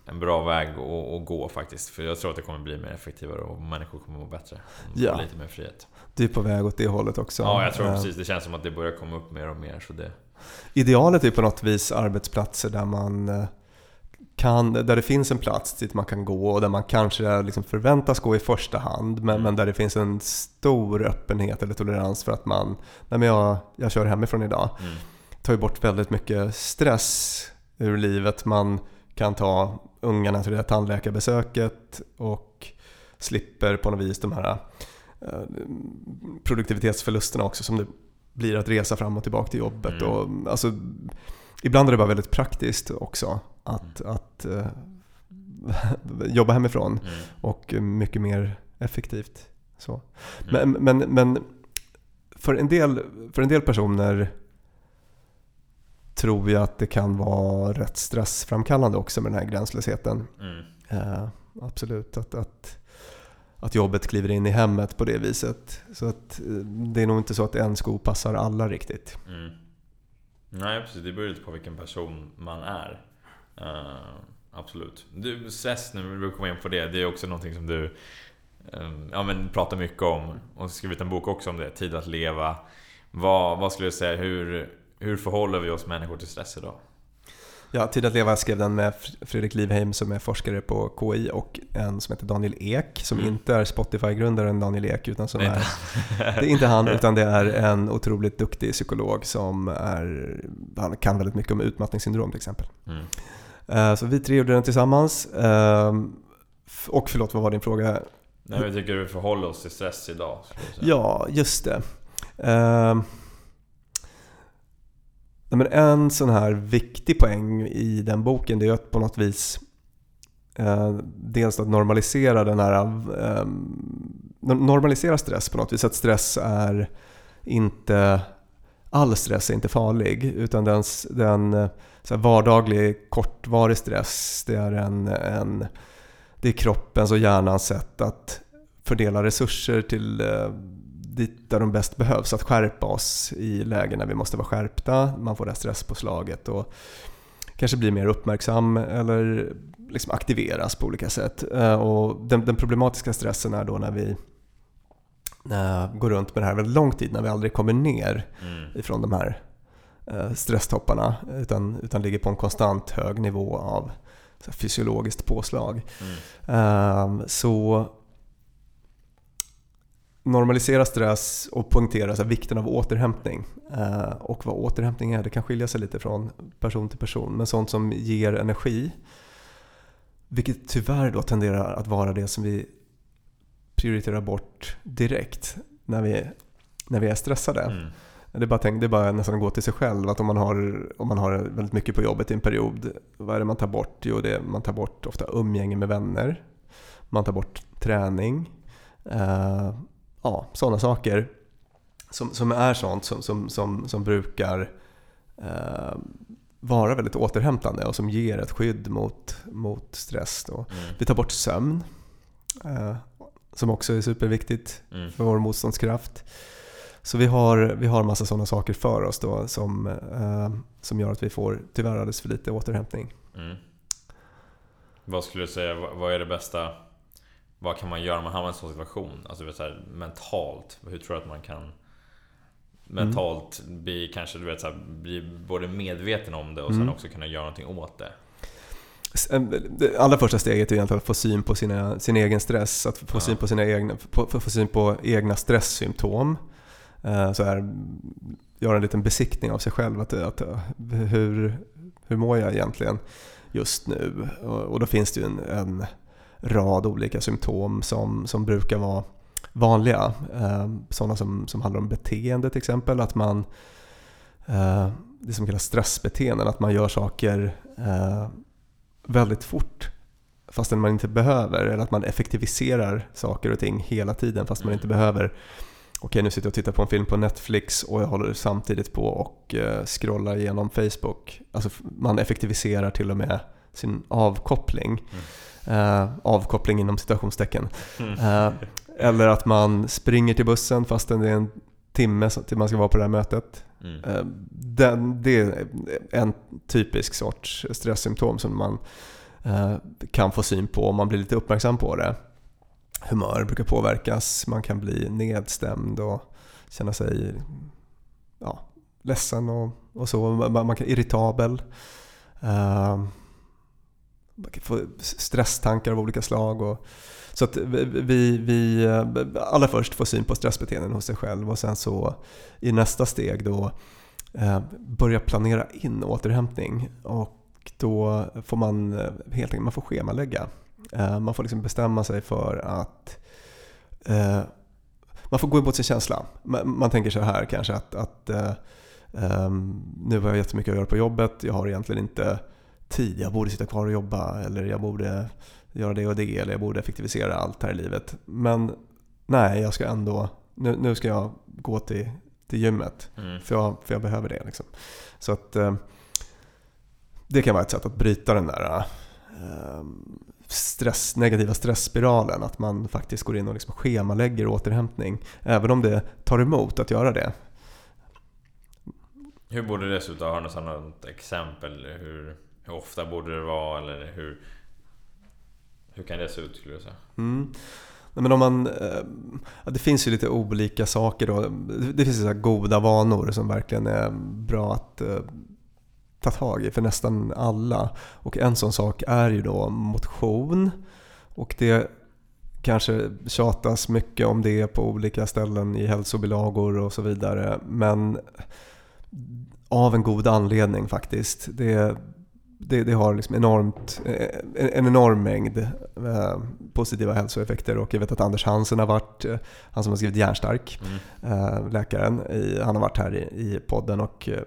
Speaker 1: en bra väg att, att, gå faktiskt. För jag tror att det kommer bli mer effektivare och människor kommer må bättre. Ja. lite mer frihet.
Speaker 2: Du är på väg åt det hållet också.
Speaker 1: Ja, jag tror precis. Det känns som att det börjar komma upp mer och mer. Så det...
Speaker 2: Idealet är på något vis arbetsplatser där man eh, kan, där det finns en plats dit man kan gå och där man kanske liksom förväntas gå i första hand men, mm. men där det finns en stor öppenhet eller tolerans för att man, nej men jag, jag kör hemifrån idag. Mm. tar ju bort väldigt mycket stress ur livet. Man kan ta ungarna till det här tandläkarbesöket och slipper på något vis de här eh, produktivitetsförlusterna också som det blir att resa fram och tillbaka till jobbet. Mm. Och, alltså, ibland är det bara väldigt praktiskt också att, mm. att uh, jobba hemifrån mm. och mycket mer effektivt. Så. Mm. Men, men, men för, en del, för en del personer tror jag att det kan vara rätt stressframkallande också med den här gränslösheten. Uh, absolut. Att, att att jobbet kliver in i hemmet på det viset. Så att eh, det är nog inte så att en sko passar alla riktigt. Mm.
Speaker 1: Nej precis, det beror lite på vilken person man är. Uh, absolut. Du, stress nu, vi komma in på det. Det är också någonting som du um, ja, men pratar mycket om. Och skrivit en bok också om det, Tid att leva. Vad, vad skulle du säga, hur, hur förhåller vi oss människor till stress idag?
Speaker 2: Ja, Tid att leva skrev den med Fredrik Livheim som är forskare på KI och en som heter Daniel Ek som mm. inte är Spotify-grundaren Daniel Ek utan som är, det är inte han utan det är en otroligt duktig psykolog som är, han kan väldigt mycket om utmattningssyndrom till exempel. Mm. Eh, så vi tre gjorde den tillsammans. Ehm, och förlåt, vad var din fråga?
Speaker 1: Nej, jag tycker vi förhåller oss till stress idag.
Speaker 2: Ja, just det. Men en sån här viktig poäng i den boken det är att på något vis eh, dels att normalisera den här eh, normalisera stress på något vis. Att stress är inte all stress är inte farlig utan den, den så här vardaglig kortvarig stress det är, en, en, det är kroppens och hjärnans sätt att fördela resurser till eh, dit där de bäst behövs. Att skärpa oss i lägen när vi måste vara skärpta. Man får det här stresspåslaget och kanske blir mer uppmärksam eller liksom aktiveras på olika sätt. Eh, och den, den problematiska stressen är då när vi går runt med det här väldigt lång tid, när vi aldrig kommer ner mm. ifrån de här äh, stresstopparna utan, utan ligger på en konstant hög nivå av fysiologiskt påslag. Mm. Äh, så normalisera stress och poängtera så vikten av återhämtning. Eh, och vad återhämtning är, det kan skilja sig lite från person till person. Men sånt som ger energi, vilket tyvärr då tenderar att vara det som vi prioriterar bort direkt när vi, när vi är stressade. Mm. Det, är bara tänk, det är bara nästan att gå till sig själv. Att om man, har, om man har väldigt mycket på jobbet i en period, vad är det man tar bort? Jo, det man tar bort ofta umgänge med vänner. Man tar bort träning. Ja, sådana saker som, som är sånt som, som, som, som brukar eh, vara väldigt återhämtande och som ger ett skydd mot, mot stress. Då. Mm. Vi tar bort sömn, eh, som också är superviktigt mm. för vår motståndskraft. Så vi har, vi har massa sådana saker för oss då som, eh, som gör att vi får tyvärr alldeles för lite återhämtning. Mm.
Speaker 1: Vad skulle du säga, vad är det bästa vad kan man göra om man hamnar i en sån situation? Alltså så här, mentalt, hur tror du att man kan mentalt mm. bli, kanske, du vet, så här, bli både medveten om det och mm. sen också kunna göra någonting åt det?
Speaker 2: Det allra första steget är egentligen att få syn på sina, sin egen stress, att få ja. syn på sina egna, få, få syn på egna stresssymptom. Eh, så här, göra en liten besiktning av sig själv. Att, att, hur, hur mår jag egentligen just nu? Och, och då finns det ju en, en rad olika symptom som, som brukar vara vanliga. Eh, sådana som, som handlar om beteende till exempel. Att man, eh, det som kallas stressbeteenden, att man gör saker eh, väldigt fort fastän man inte behöver. Eller att man effektiviserar saker och ting hela tiden fast man inte behöver. Okej, nu sitter jag och tittar på en film på Netflix och jag håller samtidigt på och scrollar igenom Facebook. Alltså man effektiviserar till och med sin avkoppling. Mm. Eh, avkoppling inom citationstecken. Mm. Eh, eller att man springer till bussen fastän det är en timme till man ska vara på det här mötet. Mm. Eh, den, det är en typisk sorts stresssymptom som man kan få syn på om man blir lite uppmärksam på det. Humör brukar påverkas, man kan bli nedstämd och känna sig ja, ledsen och, och så. Man, man kan irritabel. Uh, få stresstankar av olika slag. Och, så att vi, vi allra först får syn på stressbeteenden hos sig själv och sen så i nästa steg då eh, börja planera in återhämtning. Och då får man eh, helt enkelt man får schemalägga. Eh, man får liksom bestämma sig för att eh, man får gå emot sin känsla. Man, man tänker så här kanske att, att eh, ehm, nu har jag jättemycket att göra på jobbet, jag har egentligen inte tid. Jag borde sitta kvar och jobba eller jag borde göra det och det eller jag borde effektivisera allt här i livet. Men nej, jag ska ändå, nu, nu ska jag gå till, till gymmet mm. för, jag, för jag behöver det. Liksom. Så att eh, det kan vara ett sätt att bryta den där eh, stress, negativa stressspiralen. Att man faktiskt går in och liksom schemalägger återhämtning. Även om det tar emot att göra det.
Speaker 1: Hur borde det se ut? Har du något exempel? Hur, hur ofta borde det vara? Eller hur, hur kan det se ut skulle du säga?
Speaker 2: Mm. Men om man, eh, det finns ju lite olika saker då. Det finns så goda vanor som verkligen är bra att eh, ta tag i för nästan alla. Och en sån sak är ju då motion. Och det kanske tjatas mycket om det på olika ställen i hälsobilagor och så vidare. Men av en god anledning faktiskt. Det, det, det har liksom enormt, en, en enorm mängd eh, positiva hälsoeffekter och jag vet att Anders Hansen har varit, eh, han som har skrivit Järnstark, mm. eh, läkaren, han har varit här i, podden och eh,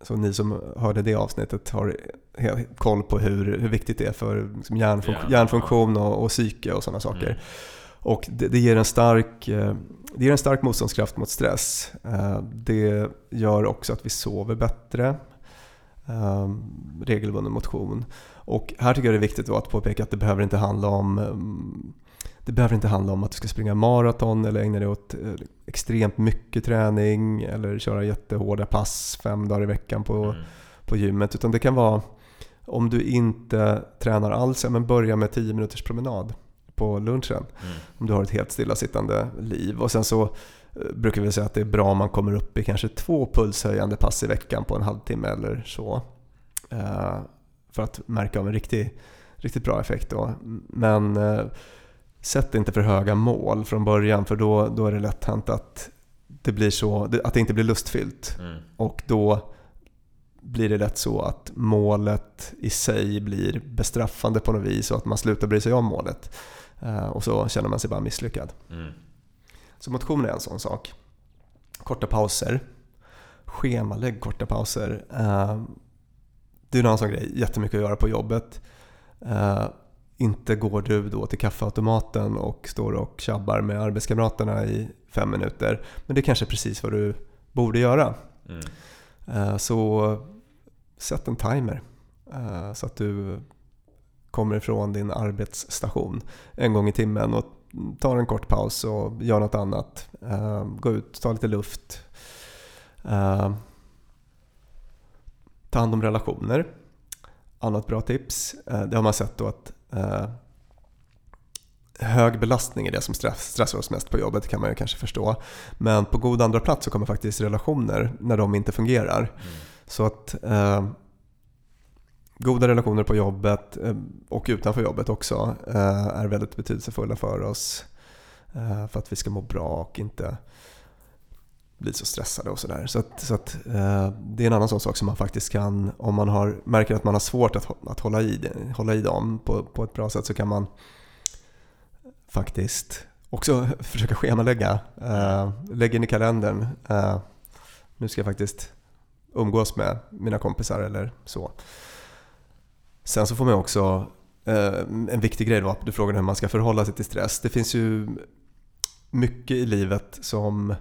Speaker 2: så ni som hörde det avsnittet har koll på hur, hur viktigt det är för liksom hjärnfun yeah. hjärnfunktion och, och psyke och sådana saker. Mm. Och det, det, ger en stark, eh, det ger en stark motståndskraft mot stress. Eh, det gör också att vi sover bättre. Ehm, regelbunden motion. Och här tycker jag det är viktigt att påpeka att det behöver inte handla om mm, det behöver inte handla om att du ska springa maraton eller ägna dig åt eh, extremt mycket träning eller köra jättehårda pass fem dagar i veckan på, mm. på gymmet. Utan det kan vara om du inte tränar alls, men börja med 10 minuters promenad på lunchen. Mm. Om du har ett helt stillasittande liv. Och sen så brukar vi säga att det är bra om man kommer upp i kanske två pulshöjande pass i veckan på en halvtimme eller så. Eh, för att märka av en riktig, riktigt bra effekt. Då. Men sätt inte för höga mål från början för då, då är det lätt hänt att det, blir så, att det inte blir lustfyllt. Mm. Och då blir det lätt så att målet i sig blir bestraffande på något vis och att man slutar bry sig om målet. Eh, och så känner man sig bara misslyckad. Mm. Så motion är en sån sak. Korta pauser. Schemalägg korta pauser. Eh, det är en annan sån grej, jättemycket att göra på jobbet. Eh, inte går du då till kaffeautomaten och står och tjabbar med arbetskamraterna i fem minuter. Men det är kanske precis vad du borde göra. Mm. Eh, så sätt en timer så att du kommer ifrån din arbetsstation en gång i timmen och tar en kort paus och gör något annat. Eh, gå ut, ta lite luft. Ta hand om relationer. Annat bra tips, det har man sett då att hög belastning är det som stress, stressar oss mest på jobbet kan man ju kanske förstå. Men på god andra plats så kommer faktiskt relationer när de inte fungerar. Mm. Så att goda relationer på jobbet eh, och utanför jobbet också eh, är väldigt betydelsefulla för oss. Eh, för att vi ska må bra och inte bli så stressade och sådär. Så, att, så att, det är en annan sån sak som man faktiskt kan, om man har, märker att man har svårt att, att hålla, i, hålla i dem på, på ett bra sätt så kan man faktiskt också försöka schemalägga. Lägg in i kalendern. Nu ska jag faktiskt umgås med mina kompisar eller så. Sen så får man också, eh, en viktig grej då, du frågade hur man ska förhålla sig till stress. Det finns ju mycket i livet som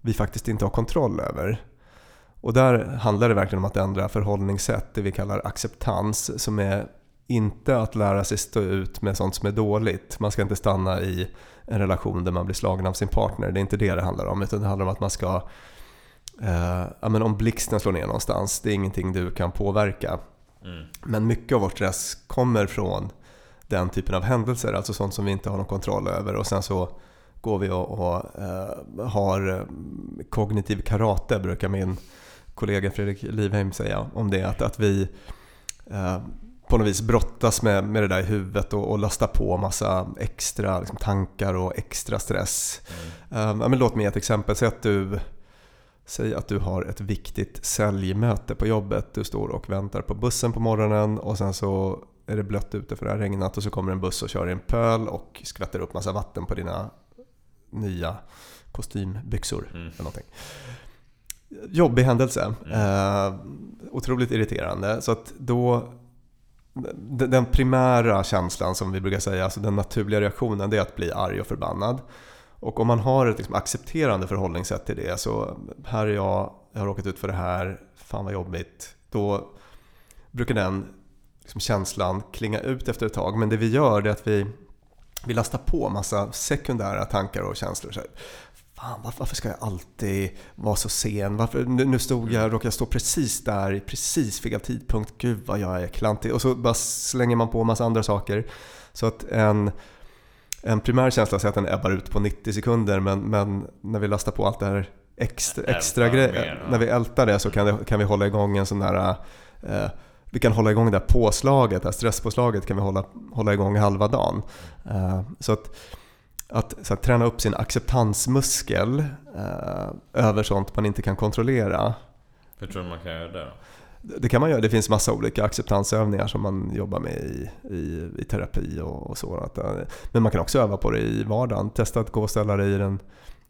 Speaker 2: vi faktiskt inte har kontroll över. Och där handlar det verkligen om att ändra förhållningssätt, det vi kallar acceptans, som är inte att lära sig stå ut med sånt som är dåligt. Man ska inte stanna i en relation där man blir slagen av sin partner. Det är inte det det handlar om. Utan det handlar om att man ska... Eh, ja, men om blixten slår ner någonstans, det är ingenting du kan påverka. Mm. Men mycket av vår stress kommer från den typen av händelser. Alltså sånt som vi inte har någon kontroll över. Och sen så går vi och, och uh, har eh, kognitiv karate, brukar min kollega Fredrik Livheim säga om det. Att, att vi uh, på något vis brottas med, med det där i huvudet och, och lastar på massa extra liksom, tankar och extra stress. Mm. Uh, men låt mig ge ett exempel. Säg att du Säg att du har ett viktigt säljmöte på jobbet. Du står och väntar på bussen på morgonen och sen så är det blött ute för det har regnat och så kommer en buss och kör i en pöl och skvätter upp massa vatten på dina nya kostymbyxor. Mm. Eller någonting. Jobbig händelse. Mm. Eh, otroligt irriterande. Så att då den primära känslan som vi brukar säga, alltså den naturliga reaktionen, det är att bli arg och förbannad. Och om man har ett liksom accepterande förhållningssätt till det, så här är jag, jag har råkat ut för det här, fan vad jobbigt. Då brukar den liksom känslan klinga ut efter ett tag. Men det vi gör är att vi vi lastar på massa sekundära tankar och känslor. Så Fan, varför, ska jag alltid vara så sen? Varför, nu, stod jag, råkade jag stå precis där i precis fel tidpunkt. Gud vad jag är klantig. Och så bara slänger man på massa andra saker. Så att en, en primär känsla säger att den ebbar ut på 90 sekunder men, men när vi lastar på allt det här extra, extra grejer, när vi ältar det så kan, det, kan vi hålla igång en sån där eh, vi kan hålla igång det där påslaget, det här stresspåslaget kan vi hålla, hålla igång halva dagen. Eh, så att, att, så att träna upp sin acceptansmuskel eh, över sånt man inte kan kontrollera.
Speaker 1: Hur tror du man kan göra det då?
Speaker 2: Det kan man göra. Det finns massa olika acceptansövningar som man jobbar med i, i, i terapi och, och så. Att, eh, men man kan också öva på det i vardagen. Testa att gå och ställa dig i den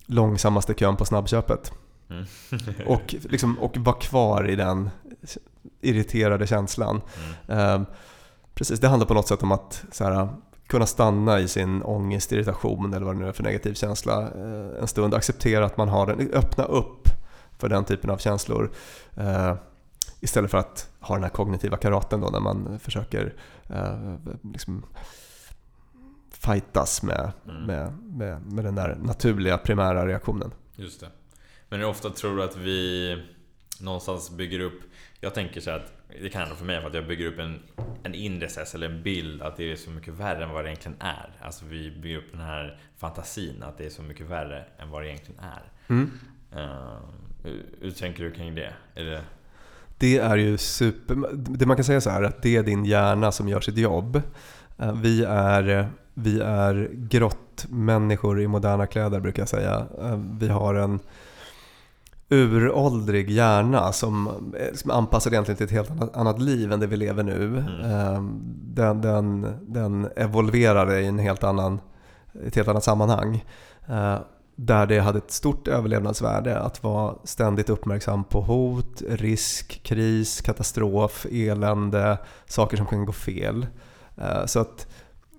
Speaker 2: långsammaste kön på snabbköpet. Mm. och, liksom, och vara kvar i den irriterade känslan. Mm. Eh, precis, det handlar på något sätt om att så här, kunna stanna i sin ångest, irritation eller vad det nu är för negativ känsla eh, en stund. Acceptera att man har den, öppna upp för den typen av känslor. Eh, istället för att ha den här kognitiva karaten då när man försöker eh, liksom fightas med, mm. med, med, med den där naturliga primära reaktionen.
Speaker 1: Just det. Men hur ofta tror du att vi någonstans bygger upp Jag tänker så att Det kan för mig för att jag bygger upp en, en inre eller en bild att det är så mycket värre än vad det egentligen är. Alltså vi bygger upp den här fantasin att det är så mycket värre än vad det egentligen är. Mm. Uh, hur, hur tänker du kring det? Är det...
Speaker 2: Det är ju super... Det man kan säga så här att det är din hjärna som gör sitt jobb. Eh, vi är, vi är grottmänniskor i moderna kläder brukar jag säga. Eh, vi har en uråldrig hjärna som, som anpassad egentligen till ett helt annat, liv än det vi lever nu. Mm. Den, den, den evolverade i en helt annan, ett helt annat sammanhang. Där det hade ett stort överlevnadsvärde att vara ständigt uppmärksam på hot, risk, kris, katastrof, elände, saker som kan gå fel. Eh, så att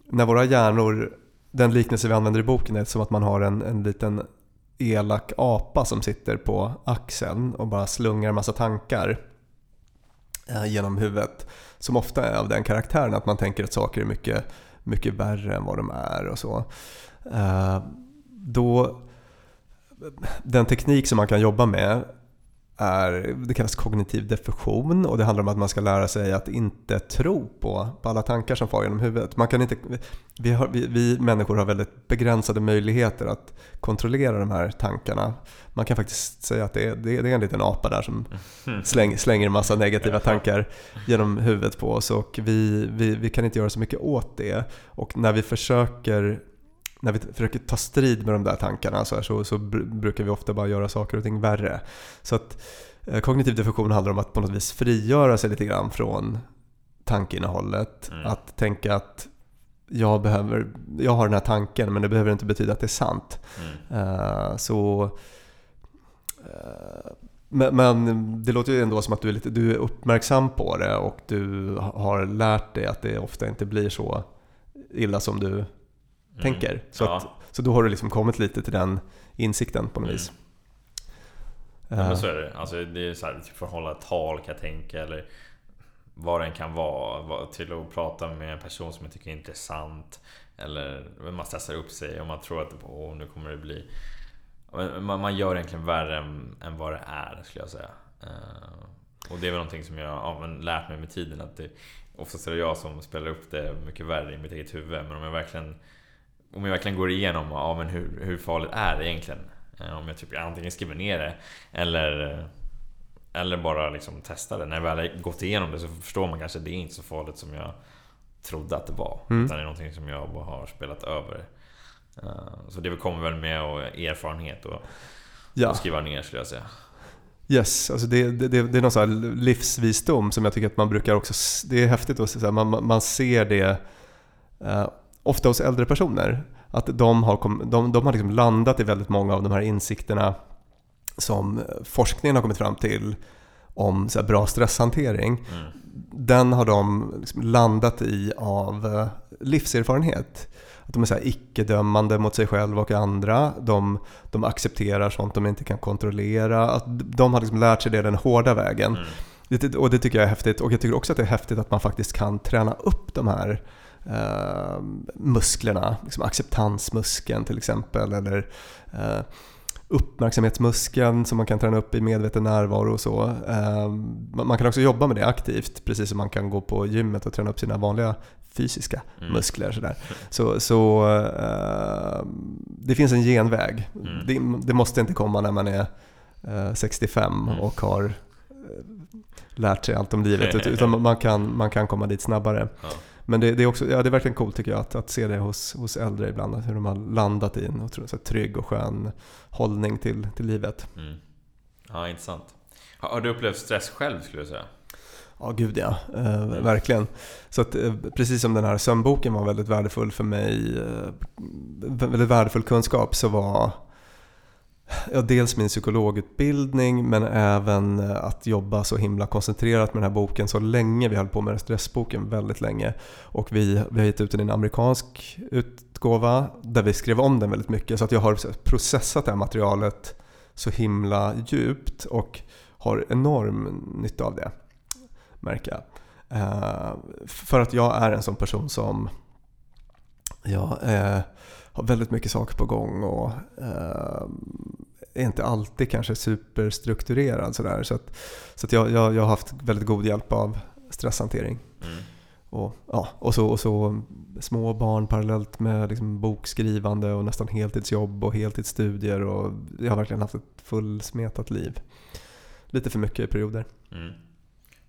Speaker 2: när våra hjärnor, den liknelse vi använder i boken är som att man har en, en liten elak apa som sitter på axeln och bara slungar massa tankar eh, genom huvudet. Som ofta är av den karaktären att man tänker att saker är mycket, mycket värre än vad de är och så. Eh, då, den teknik som man kan jobba med är, det kallas kognitiv defusion och det handlar om att man ska lära sig att inte tro på, på alla tankar som far genom huvudet. Man kan inte, vi, har, vi, vi, människor har väldigt begränsade möjligheter att kontrollera de här tankarna. Man kan faktiskt säga att det är, det är, en liten apa där som släng, slänger en massa negativa tankar genom huvudet på oss och vi, vi, vi kan inte göra så mycket åt det. Och när vi försöker när vi försöker ta strid med de där tankarna så, här, så, så brukar vi ofta bara göra saker och ting värre. Så att eh, kognitiv defusion handlar om att på något vis frigöra sig lite grann från tankeinnehållet. Mm. Att tänka att jag, behöver, jag har den här tanken men det behöver inte betyda att det är sant. Mm. Uh, så uh, men, men, det låter ju ändå som att du är, lite, du är uppmärksam på det och du har lärt dig att det ofta inte blir så illa som du. Tänker. Så, ja. att, så då har du liksom kommit lite till den insikten på något mm. vis.
Speaker 1: Ja, men så är det. Alltså, det är så här, typ för att hålla tal kan jag tänka. Eller vad den kan vara. Till att prata med en person som jag tycker är intressant. Eller man stressar upp sig och man tror att Åh, nu kommer det bli... Man, man gör egentligen värre än, än vad det är, skulle jag säga. Uh, och det är väl någonting som jag har lärt mig med tiden. Att det, oftast är det jag som spelar upp det mycket värre i mitt eget huvud. Men om jag verkligen om jag verkligen går igenom ja, men hur, hur farligt är det egentligen? Eh, om jag typ antingen skriver ner det eller eller bara liksom testa det. När jag väl har gått igenom det så förstår man kanske att det är inte så farligt som jag trodde att det var. Mm. Utan det är någonting som jag har spelat över. Eh, så det kommer väl med erfarenhet och, ja. och skriva ner skulle jag säga.
Speaker 2: Yes, alltså det, det, det, är någon här livsvisdom som jag tycker att man brukar också... Det är häftigt att man, man ser det ofta hos äldre personer. Att de har, de, de har liksom landat i väldigt många av de här insikterna som forskningen har kommit fram till om så bra stresshantering. Mm. Den har de liksom landat i av eh, livserfarenhet. Att de är så icke-dömande mot sig själva och andra. De, de accepterar sånt de inte kan kontrollera. Att de har liksom lärt sig det den hårda vägen. Mm. Det, och det tycker jag är häftigt. Och jag tycker också att det är häftigt att man faktiskt kan träna upp de här eh, musklerna. Liksom acceptansmuskeln till exempel. Eller eh, uppmärksamhetsmuskeln som man kan träna upp i medveten närvaro och så. Ehm, man kan också jobba med det aktivt, precis som man kan gå på gymmet och träna upp sina vanliga fysiska mm. muskler. Sådär. Så, så uh, det finns en genväg. Mm. Det, det, måste inte komma när man är uh, 65 mm. och har uh, lärt sig allt om livet, utan man kan, man kan komma dit snabbare. Ja. Men det, det, är också, ja, det är verkligen coolt tycker jag att, att se det hos, hos äldre ibland, hur de har landat i en så trygg och skön hållning till, till livet. Mm.
Speaker 1: Ja, intressant. Har, har du upplevt stress själv skulle du säga?
Speaker 2: Ja, gud ja. Eh, verkligen. Så att, eh, precis som den här sömnboken var väldigt värdefull för mig, eh, väldigt värdefull kunskap, så var ja, dels min psykologutbildning men även eh, att jobba så himla koncentrerat med den här boken så länge. Vi höll på med stressboken väldigt länge. Och vi, vi har gett ut den i en amerikansk utgåva där vi skrev om den väldigt mycket. Så att jag har processat det här materialet så himla djupt och har enorm nytta av det märker jag. Eh, för att jag är en sån person som jag eh, har väldigt mycket saker på gång och uh, är inte alltid kanske superstrukturerad sådär. Så, att, så att jag, jag, jag har haft väldigt god hjälp av stresshantering. Mm. Och, ja, och, så, och så små barn parallellt med liksom bokskrivande och nästan heltidsjobb och heltidsstudier. Och jag har verkligen haft ett fullsmetat liv. Lite för mycket i perioder. Mm.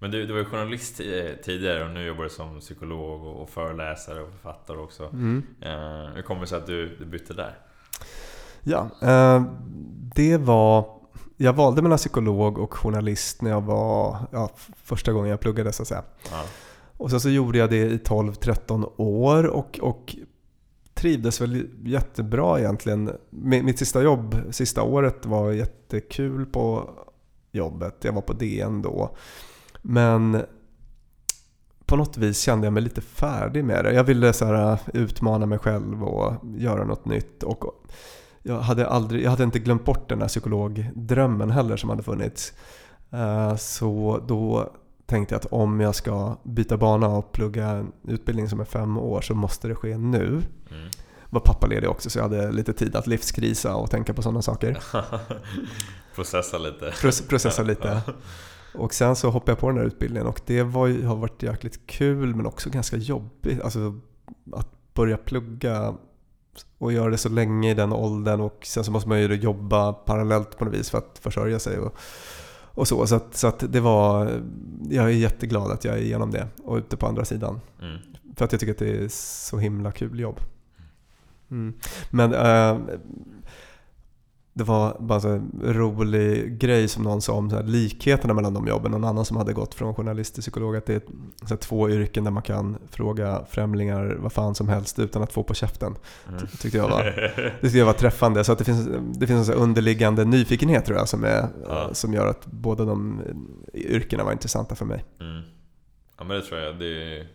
Speaker 1: Men du, du var ju journalist tidigare och nu jobbar du som psykolog och föreläsare och författare också. Mm. Uh, hur kommer det sig att du, du bytte där?
Speaker 2: Ja, uh, det var... Jag valde mellan psykolog och journalist när jag var ja, första gången jag pluggade så att säga. Ja. Och sen så gjorde jag det i 12-13 år och, och trivdes väl jättebra egentligen. Mitt sista jobb, sista året var jättekul på jobbet. Jag var på DN då. Men på något vis kände jag mig lite färdig med det. Jag ville så här, utmana mig själv och göra något nytt. Och jag, hade aldrig, jag hade inte glömt bort den här psykologdrömmen heller som hade funnits. Eh, så då tänkte jag att om jag ska byta bana och plugga en utbildning som är fem år så måste det ske nu. Mm. Var pappaledig också så jag hade lite tid att livskrisa och tänka på sådana saker.
Speaker 1: processa lite.
Speaker 2: processa lite. Och sen så hoppade jag på den här utbildningen och det var, har varit jäkligt kul men också ganska jobbigt. Alltså att börja plugga och göra det så länge i den åldern och sen så måste man ju jobba parallellt på något vis för att försörja sig. Och, och så. Så, att, så att det var, jag är jätteglad att jag är igenom det och ute på andra sidan. Mm. För att jag tycker att det är så himla kul jobb. Mm. Men äh, det var bara en rolig grej som någon sa om så här, likheterna mellan de jobben. Någon annan som hade gått från journalist till psykolog. Att det är så två yrken där man kan fråga främlingar vad fan som helst utan att få på käften. Mm. Tyckte jag var, det tyckte jag var träffande. Så att det finns, det finns en så underliggande nyfikenhet tror jag som, är, ja. som gör att båda de yrkena var intressanta för mig. Mm.
Speaker 1: Ja men det tror jag. Det är,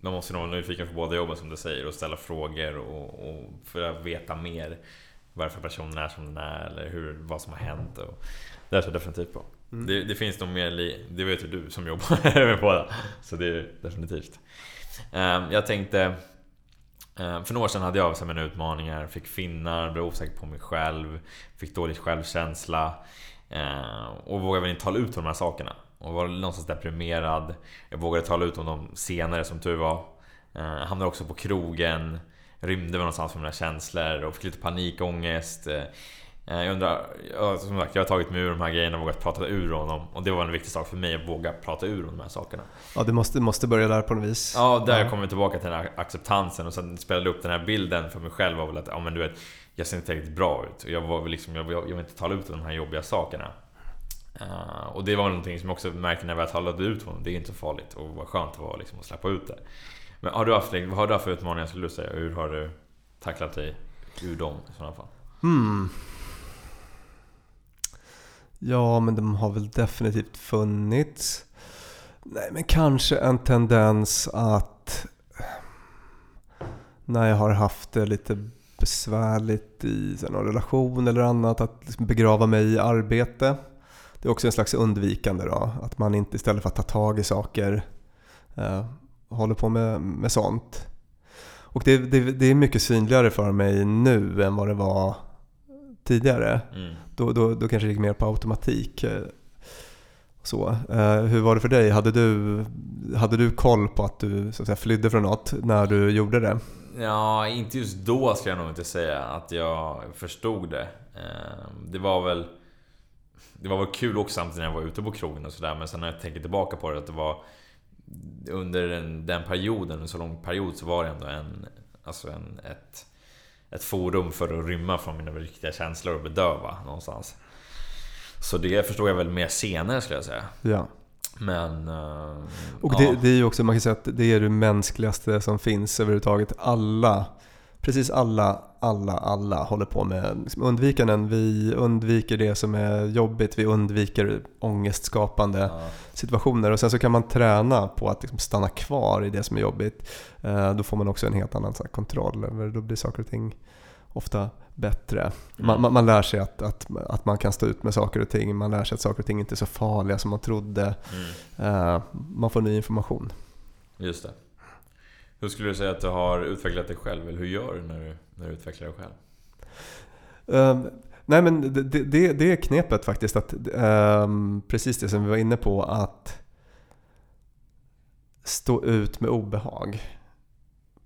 Speaker 1: man måste nog vara nyfiken på båda jobben som du säger och ställa frågor och, och för att veta mer varför personen är som den är eller hur, vad som har hänt. Och det tror jag definitivt på. Mm. Det, det, finns nog mer, det vet ju du som jobbar med båda. Så det är definitivt. Ehm, jag tänkte, ehm, för några år sedan hade jag mina utmaningar, fick finnar, blev osäker på mig själv, fick dålig självkänsla ehm, och vågade väl inte tala ut om de här sakerna. Och var någonstans deprimerad. Jag vågade tala ut om dem senare som tur var. Hamnade också på krogen rymde väl någonstans från mina känslor och fick lite panikångest. Eh, jag undrar, som sagt, jag har tagit mig ur de här grejerna och vågat prata ur honom. Och det var en viktig sak för mig, att våga prata ur de här sakerna.
Speaker 2: Ja, du måste, måste börja där på något vis.
Speaker 1: Ja, där ja. kommer jag tillbaka till den här acceptansen och sen spelade upp den här bilden för mig själv väl att, ja men du vet, jag ser inte riktigt bra ut. Och jag var liksom, jag, jag vill inte tala ut om de här jobbiga sakerna. Uh, och det var någonting som jag också märkte när jag talade ut honom. Det är inte så farligt och vad skönt det var liksom, att släppa ut det. Men har du haft, vad har du haft för utmaningar skulle du säga? Hur har du tacklat dig ur dem i sådana fall? Hmm.
Speaker 2: Ja, men de har väl definitivt funnits. Nej, men kanske en tendens att när jag har haft det lite besvärligt i någon relation eller annat, att liksom begrava mig i arbete. Det är också en slags undvikande då, att man inte istället för att ta tag i saker eh, håller på med, med sånt. Och det, det, det, är mycket synligare för mig nu än vad det var tidigare.
Speaker 1: Mm.
Speaker 2: Då, då, då kanske det gick mer på automatik. eh, Så. Eh, hur var det för dig? Hade du, hade du koll på att du så att säga, flydde från något när du gjorde det?
Speaker 1: Ja, inte just då ska jag nog inte säga att jag förstod det. Eh, Det var väl... Det var väl kul också samtidigt när jag var ute på krogen och sådär Men sen när jag tänker tillbaka på det att det var Under den, den perioden, en så lång period så var det ändå en Alltså en, ett Ett forum för att rymma från mina riktiga känslor och bedöva någonstans Så det förstod jag väl mer senare skulle jag säga
Speaker 2: Ja.
Speaker 1: Men... eh,
Speaker 2: Och
Speaker 1: ja.
Speaker 2: det, det är ju också, man kan säga att det är det mänskligaste som finns överhuvudtaget. Alla, precis alla, alla, alla håller på med liksom undvikanden. Vi undviker det som är jobbigt, vi undviker ångestskapande
Speaker 1: ja.
Speaker 2: situationer. Och sen så kan man träna på att liksom stanna kvar i det som är jobbigt. Eh, Då får man också en helt annan här, kontroll över, då blir saker och ting ofta bättre. Man,
Speaker 1: Mm.
Speaker 2: man, man lär sig att, att, att man kan stå ut med saker och ting. Man lär sig att saker och ting inte är så farliga som man trodde.
Speaker 1: Mm.
Speaker 2: Eh, man får ny information.
Speaker 1: Just det. Hur skulle du säga att du har utvecklat dig själv? Eller hur gör du när du, när du utvecklar dig själv?
Speaker 2: Ehm, nej men det, det, det- är knepet faktiskt. Att, ehm, precis det som vi var inne på. Att stå ut med obehag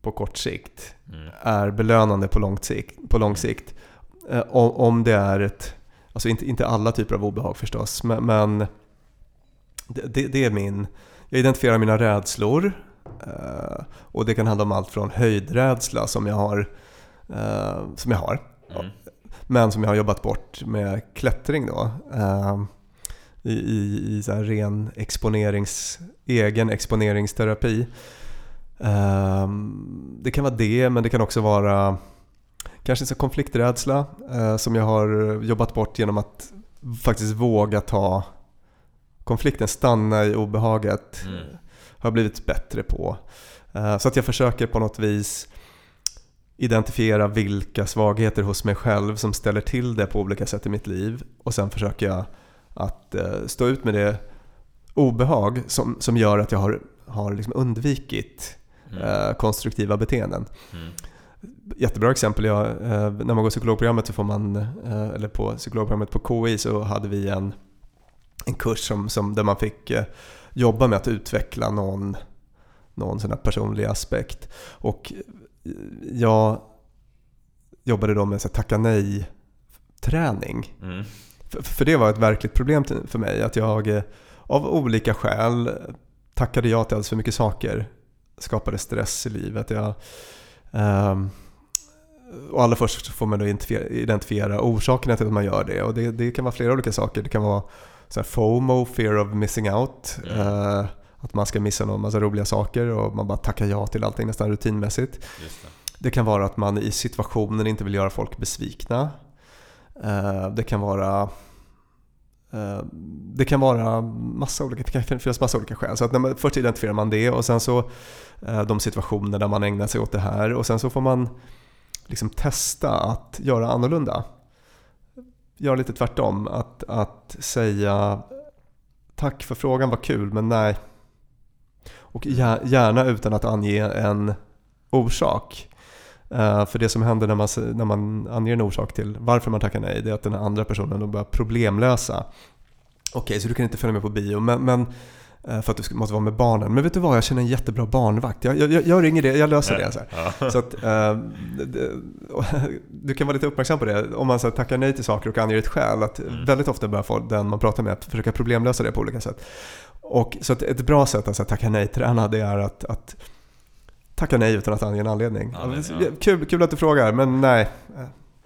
Speaker 2: på kort sikt
Speaker 1: Mm.
Speaker 2: är belönande på lång sikt. På lång sikt. Eh, om, det är ett, alltså inte, inte alla typer av obehag förstås, men, men det, det, det är min, jag identifierar mina rädslor eh, och det kan handla om allt från höjdrädsla som jag har, eh, som jag har
Speaker 1: Mm.
Speaker 2: men som jag har jobbat bort med klättring då. eh, I, i, i så här ren exponerings, egen exponeringsterapi. Eh, det kan vara det, men det kan också vara kanske så konflikträdsla som jag har jobbat bort genom att faktiskt våga ta konflikten, stanna i obehaget.
Speaker 1: Mm.
Speaker 2: Har blivit bättre på. Så att jag försöker på något vis identifiera vilka svagheter hos mig själv som ställer till det på olika sätt i mitt liv. Och sen försöker jag att eh, stå ut med det obehag som, som gör att jag har, har liksom undvikit
Speaker 1: Mm.
Speaker 2: eh, konstruktiva beteenden.
Speaker 1: Mm.
Speaker 2: Jättebra exempel, jag, eh, när man går psykologprogrammet så får man, eh, eller på psykologprogrammet på KI så hade vi en, en kurs som, som, där man fick jobba med att utveckla någon, någon sån här personlig aspekt. Och jag jobbade då med så tacka nej-träning.
Speaker 1: Mm.
Speaker 2: För, för det var ett verkligt problem för mig. Att jag eh, av olika skäl tackade ja till alldeles för mycket saker. Skapade stress i livet. Jag, ehm, och allra först får man då identifiera, orsakerna till att man gör det. Och det, det kan vara flera olika saker. Det kan vara så här FOMO, fear of missing out.
Speaker 1: Mm.
Speaker 2: Eh, att man ska missa någon massa roliga saker och man bara tackar ja till allting nästan rutinmässigt.
Speaker 1: Det.
Speaker 2: Det kan vara att man i situationen inte vill göra folk besvikna. Eh, Det kan vara eh, det kan vara massa olika, det kan finnas massa olika skäl. Så att när man, först identifierar man det och sen så eh, de situationer där man ägnar sig åt det här och sen så får man liksom testa att göra annorlunda. Göra lite tvärtom. Att, att säga tack för frågan var kul men nej. Och gär- gärna utan att ange en orsak. Eh, för det som händer när man, när man anger en orsak till varför man tackar nej, det är att den andra personen då börjar problemlösa. Okej, så du kan inte följa med på bio, men, men eh, för att du måste vara med barnen. Men vet du vad, jag känner en jättebra barnvakt. Jag, jag, jag ringer det, jag löser det. Så.
Speaker 1: Ja.
Speaker 2: så att, eh, du kan vara lite uppmärksam på det. Om man så här, tackar nej till saker och anger ett skäl. Att
Speaker 1: Mm.
Speaker 2: Väldigt ofta börjar den man pratar med att försöka problemlösa det på olika sätt. Och, så att ett bra sätt att här, tacka nej-träna det är att, att tacka nej utan att ange en anledning.
Speaker 1: Anledning,
Speaker 2: Ja, kul, kul att du frågar, men nej.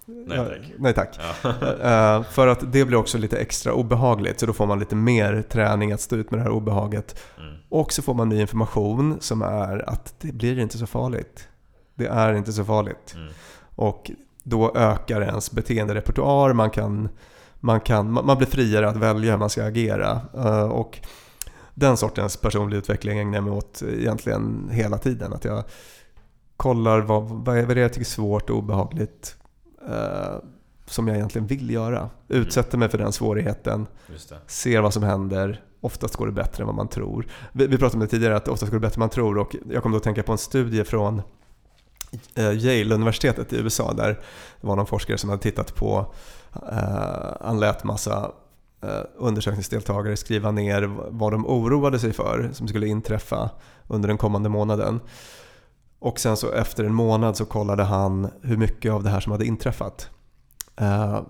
Speaker 1: Nej
Speaker 2: Ja,
Speaker 1: tack.
Speaker 2: Nej tack.
Speaker 1: Ja.
Speaker 2: Eh, för att det blir också lite extra obehagligt, så då får man lite mer träning att stå ut med det här obehaget.
Speaker 1: Mm.
Speaker 2: Och så får man ny information som är att det blir inte så farligt. Det är inte så farligt.
Speaker 1: Mm.
Speaker 2: Och då ökar ens beteenderepertoar, man, kan, man, kan, man man blir friare att välja hur man ska agera. Eh, Och den sortens personlig utveckling ägnar jag mig åt egentligen hela tiden. Att jag kollar vad, vad är det jag tycker är svårt och obehagligt eh, som jag egentligen vill göra. Utsätter mig för den svårigheten, ser vad som händer. Oftast går det bättre än vad man tror. Vi, vi pratade om det tidigare, att oftast går det bättre än man tror. Och jag kom då att tänka på en studie från eh, Yale-universitetet i USA där det var någon forskare som hade tittat på, eh, han lät massa undersökningsdeltagare skriva ner vad de oroade sig för som skulle inträffa under den kommande månaden. Och sen så efter en månad så kollade han hur mycket av det här som hade inträffat. Eh,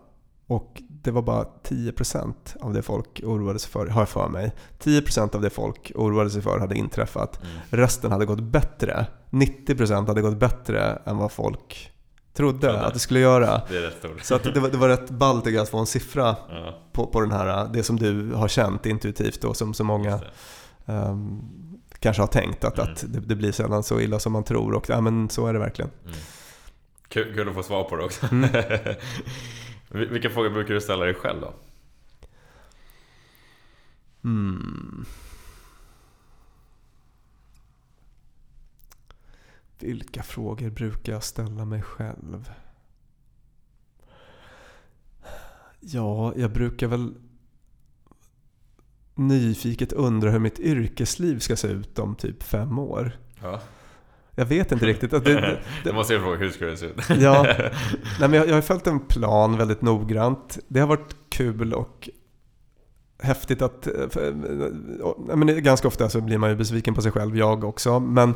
Speaker 2: och det var bara 10% av det folk oroade sig för, har jag för mig. 10% av det folk oroade sig för hade inträffat. Mm. Resten hade gått bättre. 90% hade gått bättre än vad folk trodde att det skulle göra.
Speaker 1: Det.
Speaker 2: Så att det, var, det var rätt ballt att få en siffra ja. på, på den här, det som du har känt intuitivt och som så många um, kanske har tänkt att, mm. att det, det, blir sällan så illa som man tror och ja, men så är det verkligen. Mm.
Speaker 1: Kul, kul att få svar på det också. Mm. Vilka frågor brukar du ställa dig själv då?
Speaker 2: Mm. Vilka frågor brukar jag ställa mig själv? Ja, jag brukar väl nyfiket undra hur mitt yrkesliv ska se ut om typ fem år. Ja. Jag vet inte riktigt. Det,
Speaker 1: det, det måste jag fråga, hur ska det se ut?
Speaker 2: ja, nej, men jag, jag har följt en plan väldigt noggrant. Det har varit kul och häftigt att... För, men ganska ofta så blir man ju besviken på sig själv, jag också. Men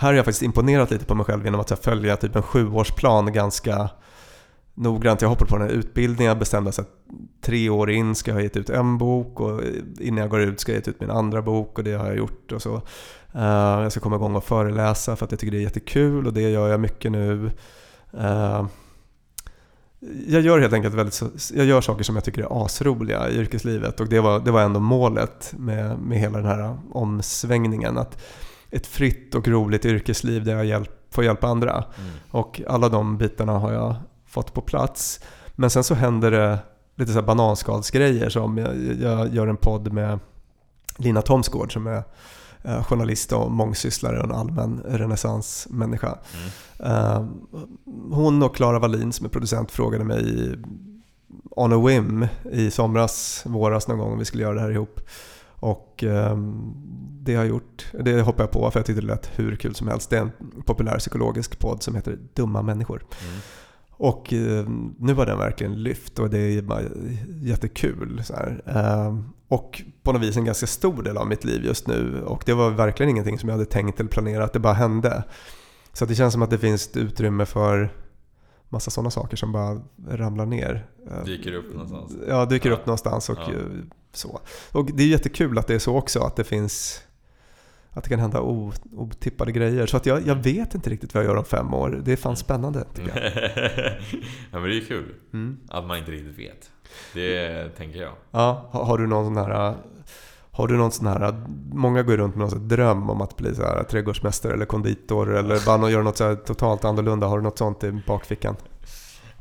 Speaker 2: här har jag faktiskt imponerat lite på mig själv genom att följa typ en sjuårsplan ganska noggrant. Jag hoppade på den här utbildningen, bestämde att tre år in ska jag ha gett ut en bok och innan jag går ut ska jag ha gett ut min andra bok och det har jag gjort. Och så. Eh, jag ska komma igång och föreläsa för att jag tycker det är jättekul och det gör jag mycket nu. Eh, jag gör helt enkelt väldigt, jag gör saker som jag tycker är asroliga i yrkeslivet och det var, det var ändå målet med, med hela den här omsvängningen. Att ett fritt och roligt yrkesliv där jag hjälp, får hjälpa andra. Mm. Och alla de bitarna har jag fått på plats. Men sen så händer det lite så bananskalsgrejer som jag, jag gör en podd med Lina Thomsgård som är eh, journalist och mångsysslare och en allmän renässansmänniska. Mm. Eh, hon och Klara Wallin som är producent frågade mig on a whim i somras, våras någon gång om vi skulle göra det här ihop. Och ehm, det har jag gjort, det hoppar jag på för jag tyckte det lät hur kul som helst. Det är en populär psykologisk podd som heter Dumma människor. Mm. Och eh, nu har den verkligen lyft och det är bara jättekul. Så eh, och på något vis en ganska stor del av mitt liv just nu. Och det var verkligen ingenting som jag hade tänkt eller planerat, det bara hände. Så det känns som att det finns utrymme för massa sådana saker som bara ramlar ner.
Speaker 1: Eh, dyker upp någonstans.
Speaker 2: Ja, dyker ja. upp någonstans och ja. så. Och det är jättekul att det är så också, att det finns att det kan hända otippade grejer. Så att jag, jag vet inte riktigt vad jag gör om fem år. Det är fan spännande tycker jag.
Speaker 1: ja men det är kul. Mm. Att man inte riktigt vet. Det tänker jag.
Speaker 2: Ja, har, har du någon sån här... Har du någon sån här, många går runt med någon sån dröm om att bli så här, trädgårdsmästare eller konditor eller bara göra något så totalt annorlunda. Har du något sånt i bakfickan?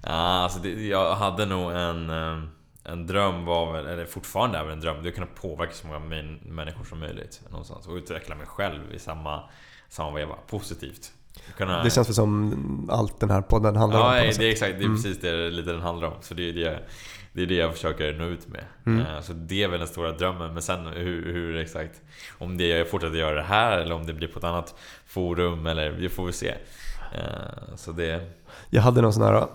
Speaker 1: Ja, alltså det, jag hade nog en eh, en dröm var väl, eller fortfarande är väl en dröm, det är att kunna påverka så många människor som möjligt någonstans och utveckla mig själv i samma, samma veva, positivt.
Speaker 2: Kunna... Det känns väl som allt den här podden handlar
Speaker 1: ja,
Speaker 2: om?
Speaker 1: Ja, det är exakt, det är mm. precis det lite den handlar om. Så det är det, det är det jag försöker nå ut med. Mm. Eh, så det är väl den stora drömmen. Men sen hur, hur exakt, om det jag fortsätter göra det här eller om det blir på ett annat forum eller det får vi se. Eh, så det...
Speaker 2: Jag hade någon sån här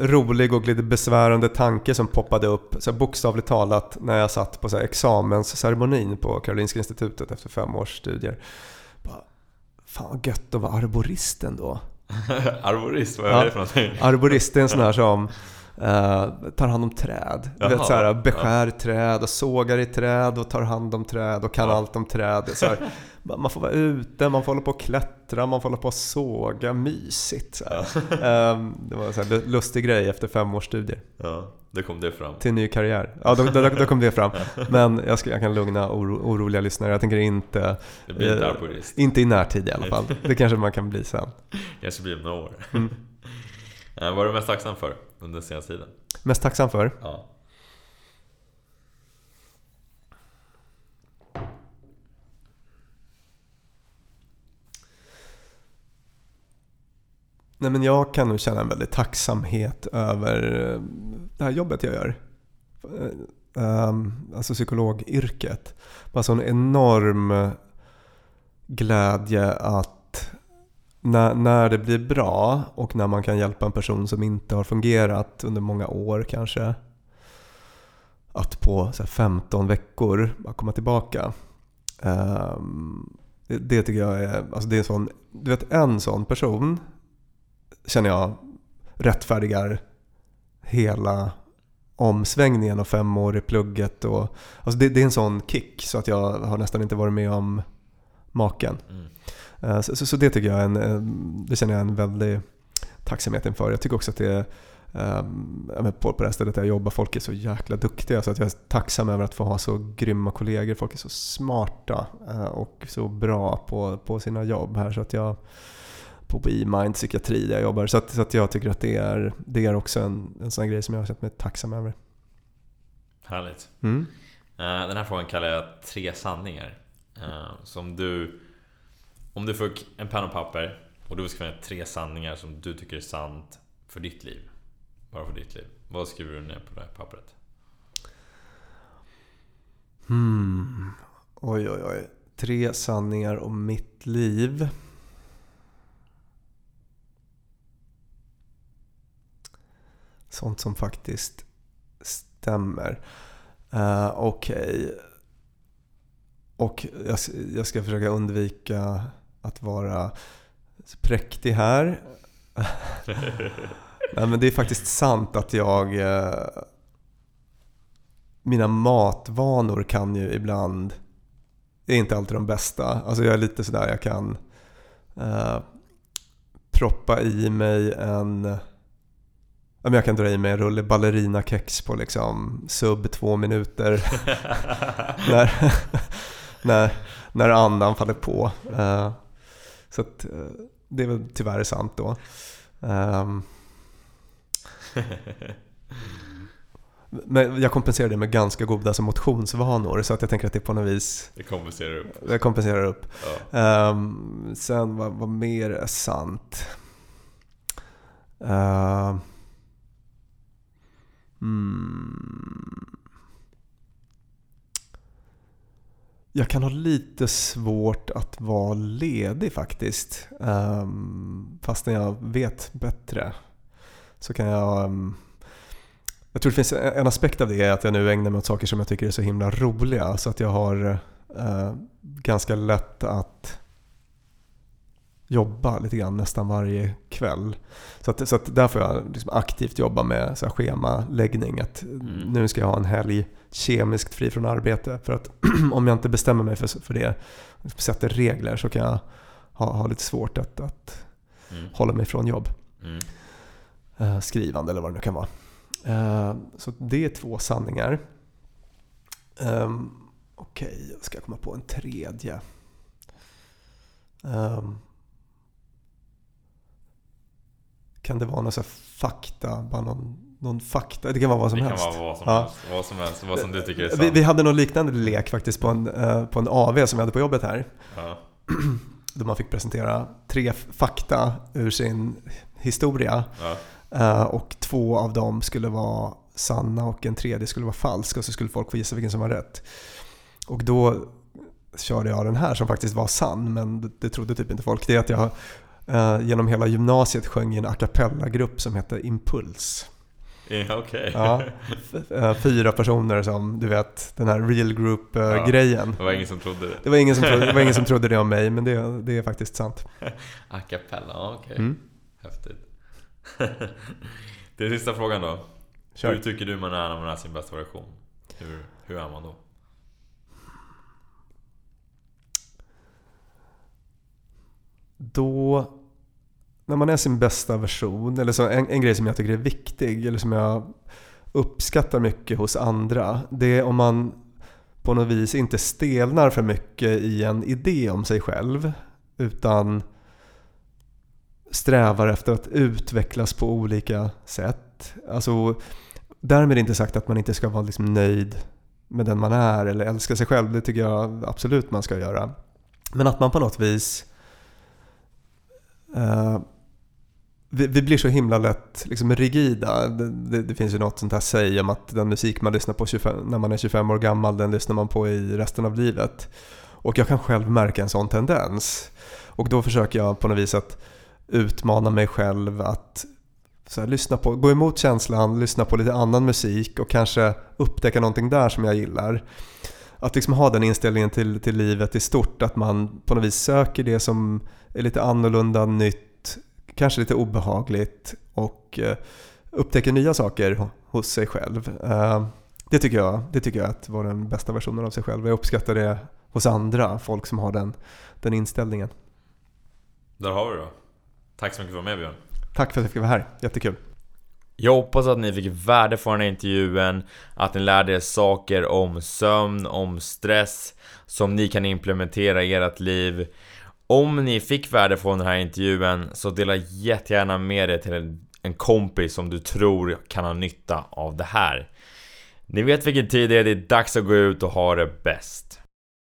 Speaker 2: rolig och lite besvärande tanke som poppade upp så bokstavligt talat när jag satt på så examensceremonin på Karolinska institutet efter fem års studier. Bara, Fan vad gött att vara arborist ändå.
Speaker 1: arborist, vad är det för någonting?
Speaker 2: Arborist är en sån här som Uh, tar hand om träd. Du vet, så här, beskär ja. träd och sågar i träd och tar hand om träd och kan ja. allt om träd. Så här, man får vara ute, man får hålla på och klättra, man får hålla på och såga. Mysigt. Ja. Um, det var en lustig grej efter fem års studier.
Speaker 1: Ja, då kom det fram.
Speaker 2: Till ny karriär. Ja, då, då, då kom det fram. Men jag, ska, jag kan lugna oro, oroliga lyssnare. Jag tänker inte...
Speaker 1: Det blir inte
Speaker 2: eh, Inte i närtid i alla fall. Det kanske man kan bli sen.
Speaker 1: Kanske blir om några år. Mm. Eh, vad är du mest tacksam för under den senaste tiden?
Speaker 2: Mest tacksam för?
Speaker 1: Ja.
Speaker 2: Nej, men jag kan nog känna en väldig tacksamhet över eh, det här jobbet jag gör. Eh, ehm, alltså psykologyrket. Bara sån enorm glädje att när, när det blir bra och när man kan hjälpa en person som inte har fungerat under många år kanske. Att på så här, 15 veckor bara komma tillbaka. Ehm, det, det tycker jag är, alltså det är en sån, du vet en sån person känner jag rättfärdigar hela omsvängningen av fem år i plugget. Och, alltså det, det är en sån kick så att jag har nästan inte varit med om maken.
Speaker 1: Mm.
Speaker 2: Eh, Så, så, så det tycker jag är en, en- det känner jag en väldig tacksamhet inför. Jag tycker också att det är Um, men på, på det här stället där jag jobbar, folk är så jäkla duktiga så att jag är tacksam över att få ha så grymma kollegor. Folk är så smarta eh, och så bra på, på sina jobb här. Så att jag, på på E-mind psykiatri där jag jobbar. Så att, så att jag tycker att det är, det är också en, en sån grej som jag har känt mig tacksam över.
Speaker 1: Härligt.
Speaker 2: Mm.
Speaker 1: Eh, Den här frågan kallar jag tre sanningar. Eh, Som du... Om du fick en penna och papper och du skriver tre sanningar som du tycker är sant för ditt liv. Bara för ditt liv. Vad skriver du ner på det här pappret?
Speaker 2: Hmm. Oj, oj, oj. Tre sanningar om mitt liv. Sånt som faktiskt stämmer. Uh, Okej. Och jag, jag ska försöka undvika att vara präktig här. Nej, men det är faktiskt sant att jag... eh, mina matvanor kan ju ibland... är inte alltid de bästa. Alltså jag är lite sådär, jag kan eh, proppa i mig en... men Jag kan dra i mig en rulle ballerinakex på liksom sub två minuter. när, när, när andan faller på. Eh, så att, eh, det är väl tyvärr sant då. Ehm, men jag kompenserar det med ganska goda alltså motionsvanor så att jag tänker att det på något vis
Speaker 1: Det kompenserar upp.
Speaker 2: jag kompenserar upp.
Speaker 1: Ja.
Speaker 2: Ehm, sen vad, vad mer är sant? Ehm, Mm. Jag kan ha lite svårt att vara ledig faktiskt. Ehm, um, fastän jag vet bättre. Så kan jag... Ehm, jag tror det finns en aspekt av det är att jag nu ägnar mig åt saker som jag tycker är så himla roliga. Så att jag har eh, ganska lätt att jobba lite grann nästan varje kväll. Så, att, så att där får jag liksom aktivt jobba med så här schemaläggning. Att
Speaker 1: Mm.
Speaker 2: Nu ska jag ha en helg kemiskt fri från arbete. För att om jag inte bestämmer mig för, för det, sätter regler, så kan jag ha, ha lite svårt att, att
Speaker 1: Mm.
Speaker 2: hålla mig från jobb.
Speaker 1: Mm.
Speaker 2: Eh, skrivande eller vad det nu kan vara. Eh, så det är två sanningar. Um, Okej, jag ska komma på en tredje. Ehm, kan det vara någon så fakta? Bara någon, någon fakta? Det kan vara vad som
Speaker 1: det kan
Speaker 2: helst.
Speaker 1: vara vad som
Speaker 2: Ja.
Speaker 1: helst. Vad som helst. Vad som du tycker är sant.
Speaker 2: vi, vi hade någon liknande lek faktiskt på en, eh, på en AV som vi hade på jobbet här.
Speaker 1: Ja.
Speaker 2: Då man fick presentera tre fakta ur sin historia.
Speaker 1: Ja.
Speaker 2: Eh, och två av dem skulle vara sanna och en tredje skulle vara falsk. Och så skulle folk få gissa vilken som var rätt. Och då körde jag den här som faktiskt var sann, men det, det trodde typ inte folk. Det är att jag genom hela gymnasiet sjöng i en a cappella-grupp som hette Impuls.
Speaker 1: Ja, Okej.
Speaker 2: Ja, eh, fyra personer som, du vet, den här real
Speaker 1: Ja.
Speaker 2: group-grejen.
Speaker 1: Det var ingen som trodde det.
Speaker 2: Det var, ingen som trodde, det var ingen som trodde det om mig, men det, det är faktiskt sant.
Speaker 1: A cappella, ja, okej.
Speaker 2: Mm.
Speaker 1: Häftigt. Den sista frågan då.
Speaker 2: Kör.
Speaker 1: Hur tycker du man är när man är sin bästa version? Hur, hur är man då?
Speaker 2: Då, när man är sin bästa version, eller så en, en grej som jag tycker är viktig, eller som jag uppskattar mycket hos andra, det är om man på något vis inte stelnar för mycket i en idé om sig själv, utan strävar efter att utvecklas på olika sätt. Alltså, därmed inte sagt att man inte ska vara liksom nöjd med den man är eller älska sig själv. Det tycker jag absolut man ska göra. Men att man på något vis Eh, vi, vi blir så himla lätt liksom rigida. Det, det, det finns ju något sånt här säg om att den musik man lyssnar på 25, när man är 25 år gammal, den lyssnar man på i resten av livet. Och jag kan själv märka en sån tendens. Och då försöker jag på något vis att utmana mig själv att så här, lyssna på, gå emot känslan, lyssna på lite annan musik och kanske upptäcka någonting där som jag gillar. Att liksom ha den inställningen till, till livet i stort, att man på något vis söker det som är lite annorlunda, nytt, kanske lite obehagligt och eh, upptäcker nya saker hos sig själv. Eh, det tycker jag, det tycker jag att vara den bästa versionen av sig själv. Jag uppskattar det hos andra, folk som har den, den inställningen.
Speaker 1: Där har vi det då. Tack så mycket för att du var med Björn.
Speaker 2: Tack för att jag fick vara här, jättekul.
Speaker 1: Jag hoppas att ni fick värde från den här intervjun, att ni lärde er saker om sömn, om stress som ni kan implementera i ert liv. Om ni fick värde från den här intervjun så dela jättegärna med det till en kompis som du tror kan ha nytta av det här. Ni vet vilken tid det är, det är dags att gå ut och ha det bäst.